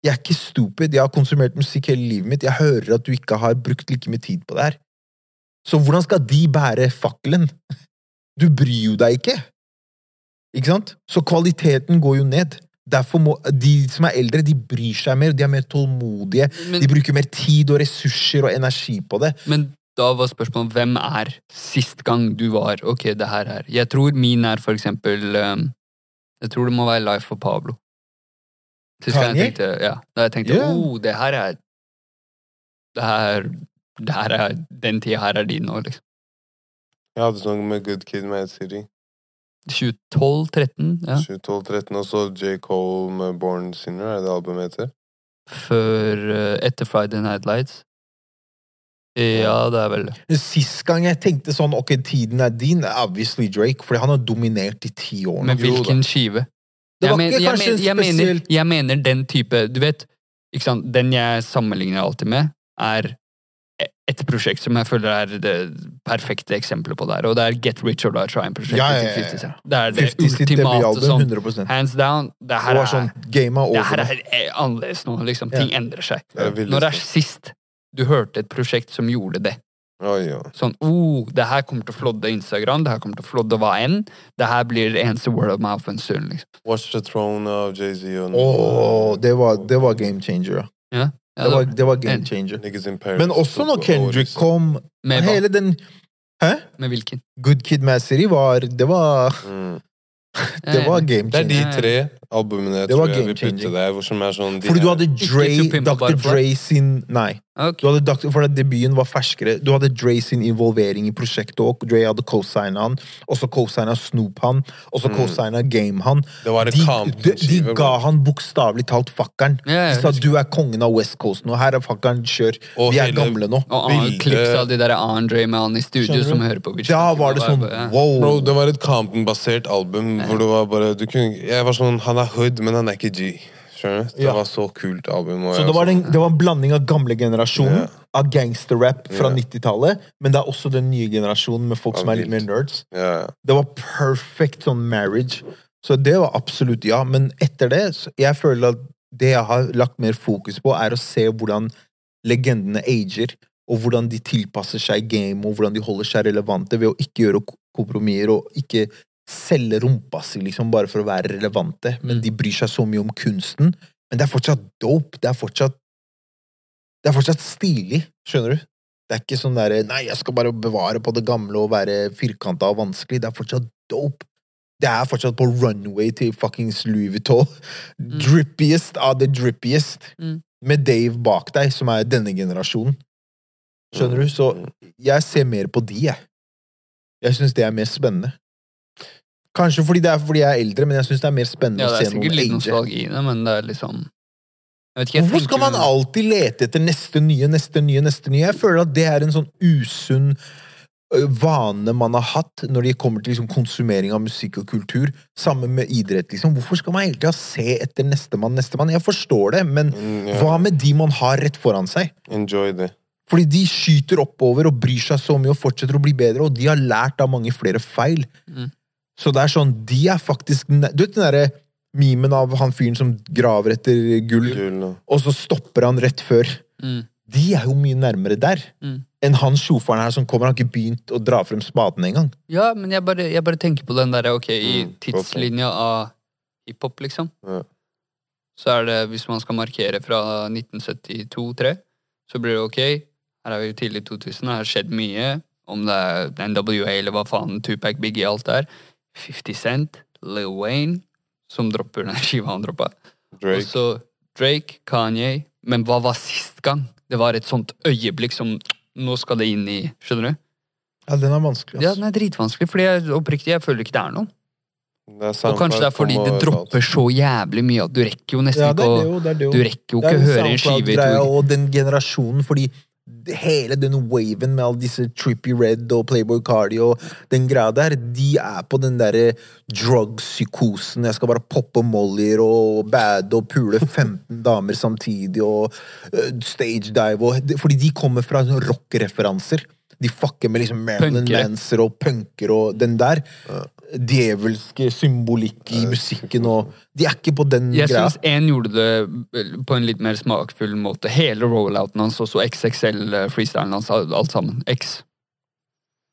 Jeg er ikke stupid, jeg har konsumert musikk hele livet mitt, jeg hører at du ikke har brukt like mye tid på det her. Så hvordan skal de bære fakkelen? Du bryr jo deg ikke. Ikke sant? Så kvaliteten går jo ned. Derfor må De som er eldre, de bryr seg mer, de er mer tålmodige. Men, De bruker mer tid og ressurser og energi på det. men da var spørsmålet hvem er sist gang du var Ok, det her er Jeg tror min er for eksempel um, Jeg tror det må være Life for Pablo. Sist gang jeg tenkte, ja, da jeg tenkte yeah. oh, det her er Det her det her er, Den tida her er din nå, liksom. Jeg hadde sånn med Good Kid Mad City. 2012-13, ja. 2012-13, og så J. Cole med Born Sinner, er det albumet heter? Før uh, Etter Friday Night Lights. Ja, det er vel det. Sist gang jeg tenkte sånn ok, tiden er din, er obviously Drake, fordi han har dominert i ti år. Men hvilken skive? Det Jeg, var ikke mener, jeg mener den type Du vet, ikke sant, den jeg sammenligner alltid med, er et prosjekt som jeg føler er det perfekte eksempelet på det her, og det er Get Rich or Die Trying-prosjektet Ja, ja, ja, ja. 50 Cent. Det er det 50 ultimate debutalbum, sånn, 100 hands down. Det her sånn, er, game er det her er eh, annerledes nå, liksom. Ja. Ting endrer seg. Det. Når det er sist du hørte et prosjekt som gjorde det, Oi, ja. Sånn, oh, det her kommer til å flodde Instagram, det her kommer til å flodde hva enn. Det her blir det eneste word of mouth en stund, liksom. Watch the Throne of Jay-Z Oh, det var, det var game changer, ja. Det var, det var game changer. In Paris. Men også når Kendrick kom, med, hva? hele den Hæ? med hvilken? Good Kid Mad City var Det var, Mm. det var game changer. Det er de tre albumene jeg Det var tror jeg vil putte der, hvor som er sånn de Fordi du hadde Dre, Dr. Dre sin Nei. Ok. Du hadde For debuten var ferskere. Du hadde Dre sin involvering i prosjektet òg. Dre hadde co-signa han. Og så co-signa Snoop han. Og så Mm. co-signa Game han. Det var et De, de, de ga han bokstavelig talt fakkeren. Ja, De sa du er kongen av West Coast nå. Her er fakkeren, kjør. Og Vi er hele- gamle nå. Og an- klips av de der Andre med han i studio som hører på Bitch. Da var det sånn wow. Bro, det var et Compton-basert album hvor det var bare du kunne, Jeg var sånn Han er hood, men han er ikke G. Skjønner du? Det Ja. var så kult album. og Så jeg det var, sånn- den, det var en blanding av gamle generasjonen Ja. av gangsterrap fra Ja. 90-tallet, men det er også den nye generasjonen med folk Ja, som er litt mer vilt. nerds. ja, ja. Det var perfect sånn marriage. Så det var absolutt ja. Men etter det, så jeg føler at det jeg har lagt mer fokus på, er å se hvordan legendene ager, og hvordan de tilpasser seg game, og hvordan de holder seg relevante ved å ikke gjøre ko- kompromisser og ikke selge rumpa si liksom bare for å være relevante. Men Mm. de bryr seg så mye om kunsten. Men det er fortsatt dope. Det er fortsatt Det er fortsatt stilig, skjønner du? Det er ikke sånn derre Nei, jeg skal bare bevare på det gamle og være firkanta og vanskelig. Det er fortsatt dope. Det er fortsatt på runway til fuckings Louis Vuitton. Drippiest av the drippiest. Mm. Med Dave bak deg, som er denne generasjonen. Skjønner du? Så Mm. jeg ser mer på de, jeg. Jeg syns det er mer spennende. Kanskje fordi det er fordi jeg er eldre, men jeg syns det er mer spennende Ja, det å er se sikkert noen litt age. nostalgi i det, men det er liksom jeg vet ikke, jeg Hvorfor skal man alltid lete etter neste nye, neste nye, neste nye? Jeg føler at det er en sånn usunn vane man har hatt når det kommer til liksom konsumering av musikk og kultur. Sammen med idrett, liksom. Hvorfor skal man hele tida se etter nestemann, nestemann? Jeg forstår det, men Mm, ja. hva med de man har rett foran seg? Enjoy det. Fordi de skyter oppover og bryr seg så mye og fortsetter å bli bedre, og de har lært av mange flere feil. Mm. Så det er sånn, de er faktisk Du vet den derre memen av han fyren som graver etter gull, nå. og så stopper han rett før? Mm. De er jo mye nærmere der Mm. enn han sjofaren her som kommer. Han har ikke begynt å dra frem spaden engang. Ja, men jeg bare, jeg bare tenker på den derre, ok, i Mm, tidslinja av hiphop, liksom. Ja. Så er det, hvis man skal markere fra 1972-3, så blir det ok, her er vi jo tidlig 2000, det har skjedd mye, om det er NWA eller hva faen, Tupac, Biggie, alt der. 50 Cent, Lil Wayne, som dropper den skiva han droppa. Drake. så Drake, Kanye. Men hva var sist gang? Det var et sånt øyeblikk som Nå skal det inn i Skjønner du? Ja, den er vanskelig. Ja, den er dritvanskelig, fordi jeg oppriktig jeg føler ikke det er noe. Det er Og kanskje det er fordi det dropper så jævlig mye at du rekker jo nesten Ja, det ikke å det jo. Det det. Du rekker jo ikke å jo høre en skive i to og den generasjonen, fordi hele den waven med alle disse Trippy Red og Playboy Cardi og den greia der, de er på den derre drug-psykosen. Jeg skal bare poppe mollyer og bade og pule 15 damer samtidig og uh, stage dive og Fordi de kommer fra rock-referanser. De fucker med liksom Marilyn Manser og punker og den der. Djevelske symbolikk i musikken og De er ikke på den Jeg greia. syns én gjorde det på en litt mer smakfull måte. Hele rollouten hans, også XXL-freestylen hans, alt sammen. X.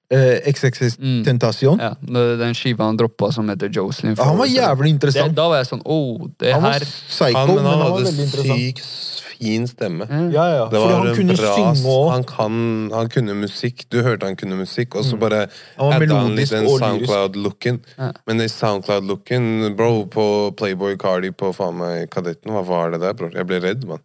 Eh, XXX Mm. Tentasjon. Ja, den skiva han droppa som heter Jocelyn Ja, han var jævlig jævlig det, interessant. Da var jeg sånn oh, det Han var psycho, Han, men han var hadde veldig interessant. sykt fin stemme. Mm. Ja, ja. Det Fordi var han en kunne bra synge han, kan, han kunne musikk. Du hørte han kunne musikk, og så bare Han var adda han litt den. SoundCloud-looken. Ja. Men den SoundCloud-looken, bro, på Playboy Cardi på faen meg Kadetten, hva var det der, bror? Jeg ble redd, mann.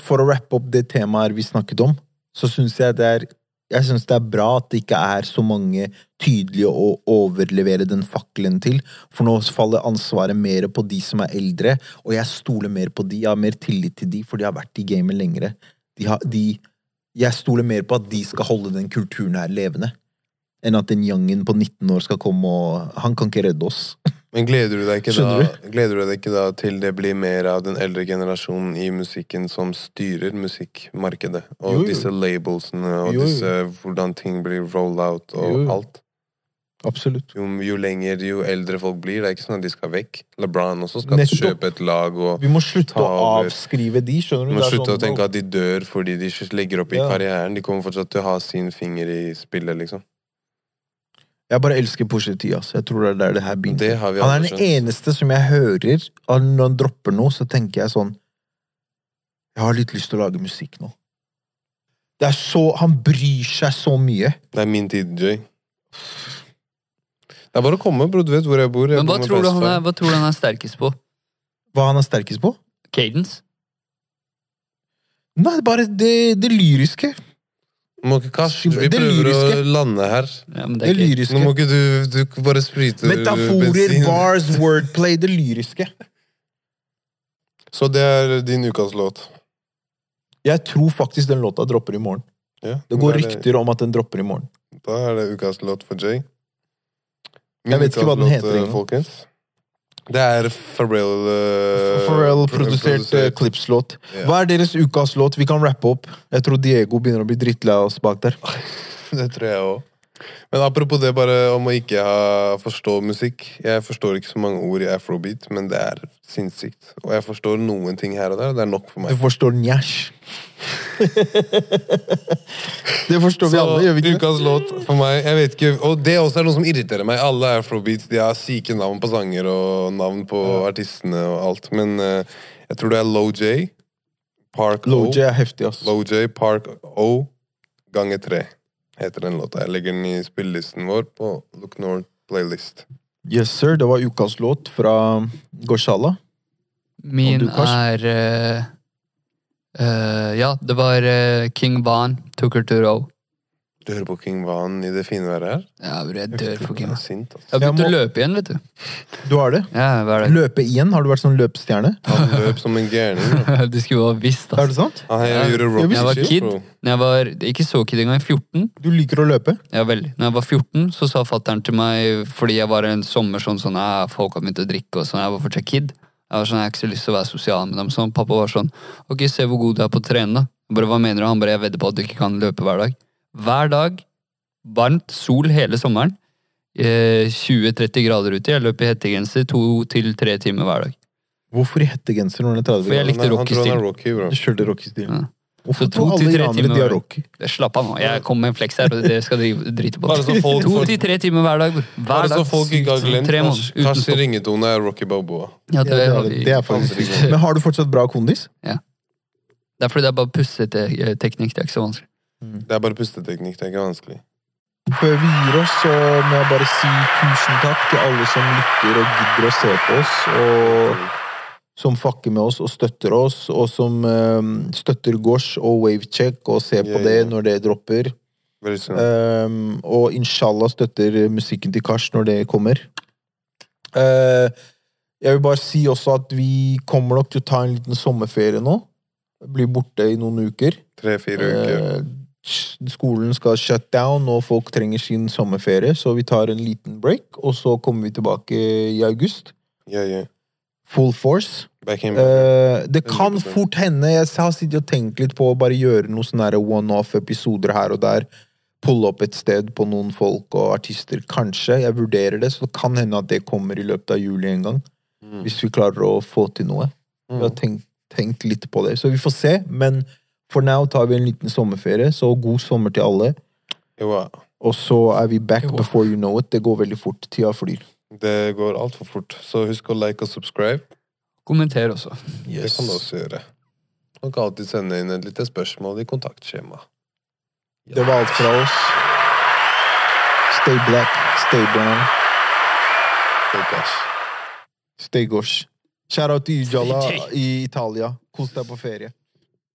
For å rappe opp det temaet vi snakket om, så syns jeg det er jeg synes det er bra at det ikke er så mange tydelige å overlevere den fakkelen til. For nå faller ansvaret mer på de som er eldre, og jeg stoler mer på de. Jeg har mer tillit til de, for de har vært i gamet lengre. De har, de, jeg stoler mer på at de skal holde den kulturen her levende, enn at den youngen på 19 år skal komme og Han kan ikke redde oss. Men gleder du, deg ikke da, da, gleder du deg ikke da til det blir mer av den eldre generasjonen i musikken som styrer musikkmarkedet? Og Jo, jo. disse labelsene og Jo, disse hvordan ting blir roll out og alt. Absolutt. Jo, jo lenger, jo eldre folk blir. Det er ikke sånn at de skal vekk. LeBron også skal Nettopp. kjøpe et lag Vi må slutte å avskrive de, skjønner du? Vi må slutte sånn, å tenke at de dør fordi de legger opp i Ja. karrieren. De kommer fortsatt til å ha sin finger i spillet, liksom. Jeg bare elsker Pusha T, Altså. Jeg tror det er der det her begynte. Det har vi Han er den skjønt. eneste som jeg hører Når han dropper noe, så tenker jeg sånn Jeg har litt lyst til å lage musikk nå. Det er så Han bryr seg så mye. Det er min tid, Jay. Det er bare å komme, bro. Du vet hvor jeg bor. Jeg Men hva tror, du han er, hva tror du han er sterkest på? Hva han er sterkest på? Cadence? Nei, bare det, det lyriske. Må ikke kaste. Vi Det prøver å lande her. Ja, men det Det er lyriske. Nå må ikke du, du bare sprite Metaforer, bensin. bars, wordplay. Det lyriske. Så det er din ukas låt. Jeg tror faktisk den låta dropper i morgen. Ja, Det går da er rykter om at den dropper i morgen. Da er det ukas låt for Jay. Jeg vet ikke hva den heter folkens. Det er Pharrell uh, Pharrell-produsert uh, Clips-låt. Yeah. Hva er deres ukas låt? Vi kan rappe opp. Jeg tror Diego begynner å bli drittlei oss bak der. Det tror jeg òg. Men apropos det bare om å ikke ha, forstå musikk. Jeg forstår ikke så mange ord i afrobeat, men det er sinnssykt. Og jeg forstår noen ting her og der, og det er nok for Du meg. forstår njæsj. det forstår vi alle, gjør vi ikke? ukas låt for meg jeg vet ikke, Og det også er noe som irriterer meg. Alle afrobeats de har syke navn på sanger og navn på artistene og alt. Men uh, jeg tror det er Low J, Park O. Low J er heftig, ass. Low J, Park O ganger tre heter den låta. Jeg legger den i spillelisten vår på Look North playlist. Yes, sir. Det var ukas låt fra Goshala. Min du, er uh, uh, Ja, det var uh, King Van, Took Her to Row. Du hører på King Van i det fine været her? Ja, bror, jeg dør for Jeg King er Van. sint, altså. Jeg har begynt å løpe igjen, vet du. Du har det? Ja, hva er det? Løpe igjen? Har du vært sånn løpestjerne? Han løp som en gærning. bro. Du skulle ha visst, Er ass. det sant? Han jeg gjorde Jeg rock Jeg var shit, kid. bro. Når jeg var ikke så kid engang, 14. Du liker å løpe? Ja, veldig. Når jeg var 14, så sa fatteren til meg, fordi jeg var en sommer sånn sånn, «Ah, folk har begynt å drikke og sånn, jeg var fortsatt kid. Jeg var sånn, jeg har ikke så lyst til å være sosial med dem. Så pappa var sånn, ok, se hvor god du er på å trene da. Jeg bare, hva mener du? Han bare, jeg vedder på at du ikke kan løpe hver dag. Hver dag, varmt, sol hele sommeren, eh, 20-30 grader ute, jeg løp i hettegenser to til tre timer hver dag. Hvorfor i hettegenser når det er 30 For jeg likte rocky-stil. rocky. Du kjørte Rocky-stil. Ja. Hvorfor Så to til tre timer de har hver- Rocky? Slapp av nå, jeg kom med en flex her, og dere skal drite på Bare så det. folk To får- til tre timer hver dag. Hver Bare så dag. folk ikke har glemt Tre måneder, uten Kars ringetone er Rocky Balboa. Ja, Ja, det, det, er, er faktisk Men har du fortsatt bra kondis? Ja. Det er fordi det er bare pussete eh, teknikk, det er ikke så vanskelig. Det er bare pusteteknikk, det er ikke vanskelig. Før vi gir oss, så må jeg bare si tusen takk til alle som lytter og gidder å se på oss, og som fucker med oss og støtter oss, og som um, støtter Gosh og Wavecheck og ser på Yeah, det yeah. når det dropper. Um, og inshallah støtter musikken til Kars når det kommer. Uh, jeg vil bare si også at vi kommer nok til å ta en liten sommerferie nå. blir borte i noen uker. Tre-fire uker. Eh, skolen skal shut down, og folk trenger sin sommerferie, så vi tar en liten break, og så kommer vi tilbake i august. Yeah, yeah. Full force. Back in. Eh, det kan 100%. fort hende Jeg har sittet og tenkt litt på å bare gjøre noen sånne one-off-episoder her og der. Pulle opp et sted på noen folk og artister. Kanskje. Jeg vurderer det, så det kan hende at det kommer i løpet av juli en gang. Mm. Hvis vi klarer å få til noe. Vi har Mm. tenkt, tenkt litt på det. Så vi får se. Men for now tar vi en liten sommerferie, så god sommer til alle. Jo. Og så er vi back Jo. before you know it. Det går veldig fort. Tida flyr. Det går altfor fort. Så husk å like og subscribe. Kommenter også. Det kan du også gjøre. Og kan alltid sende inn et lite spørsmål i kontaktskjema. Det var alt fra oss. Stay black, stay brown, Stakkars. stay gosh. Shout out til Ujala Stay i Italia. Kos deg på ferie.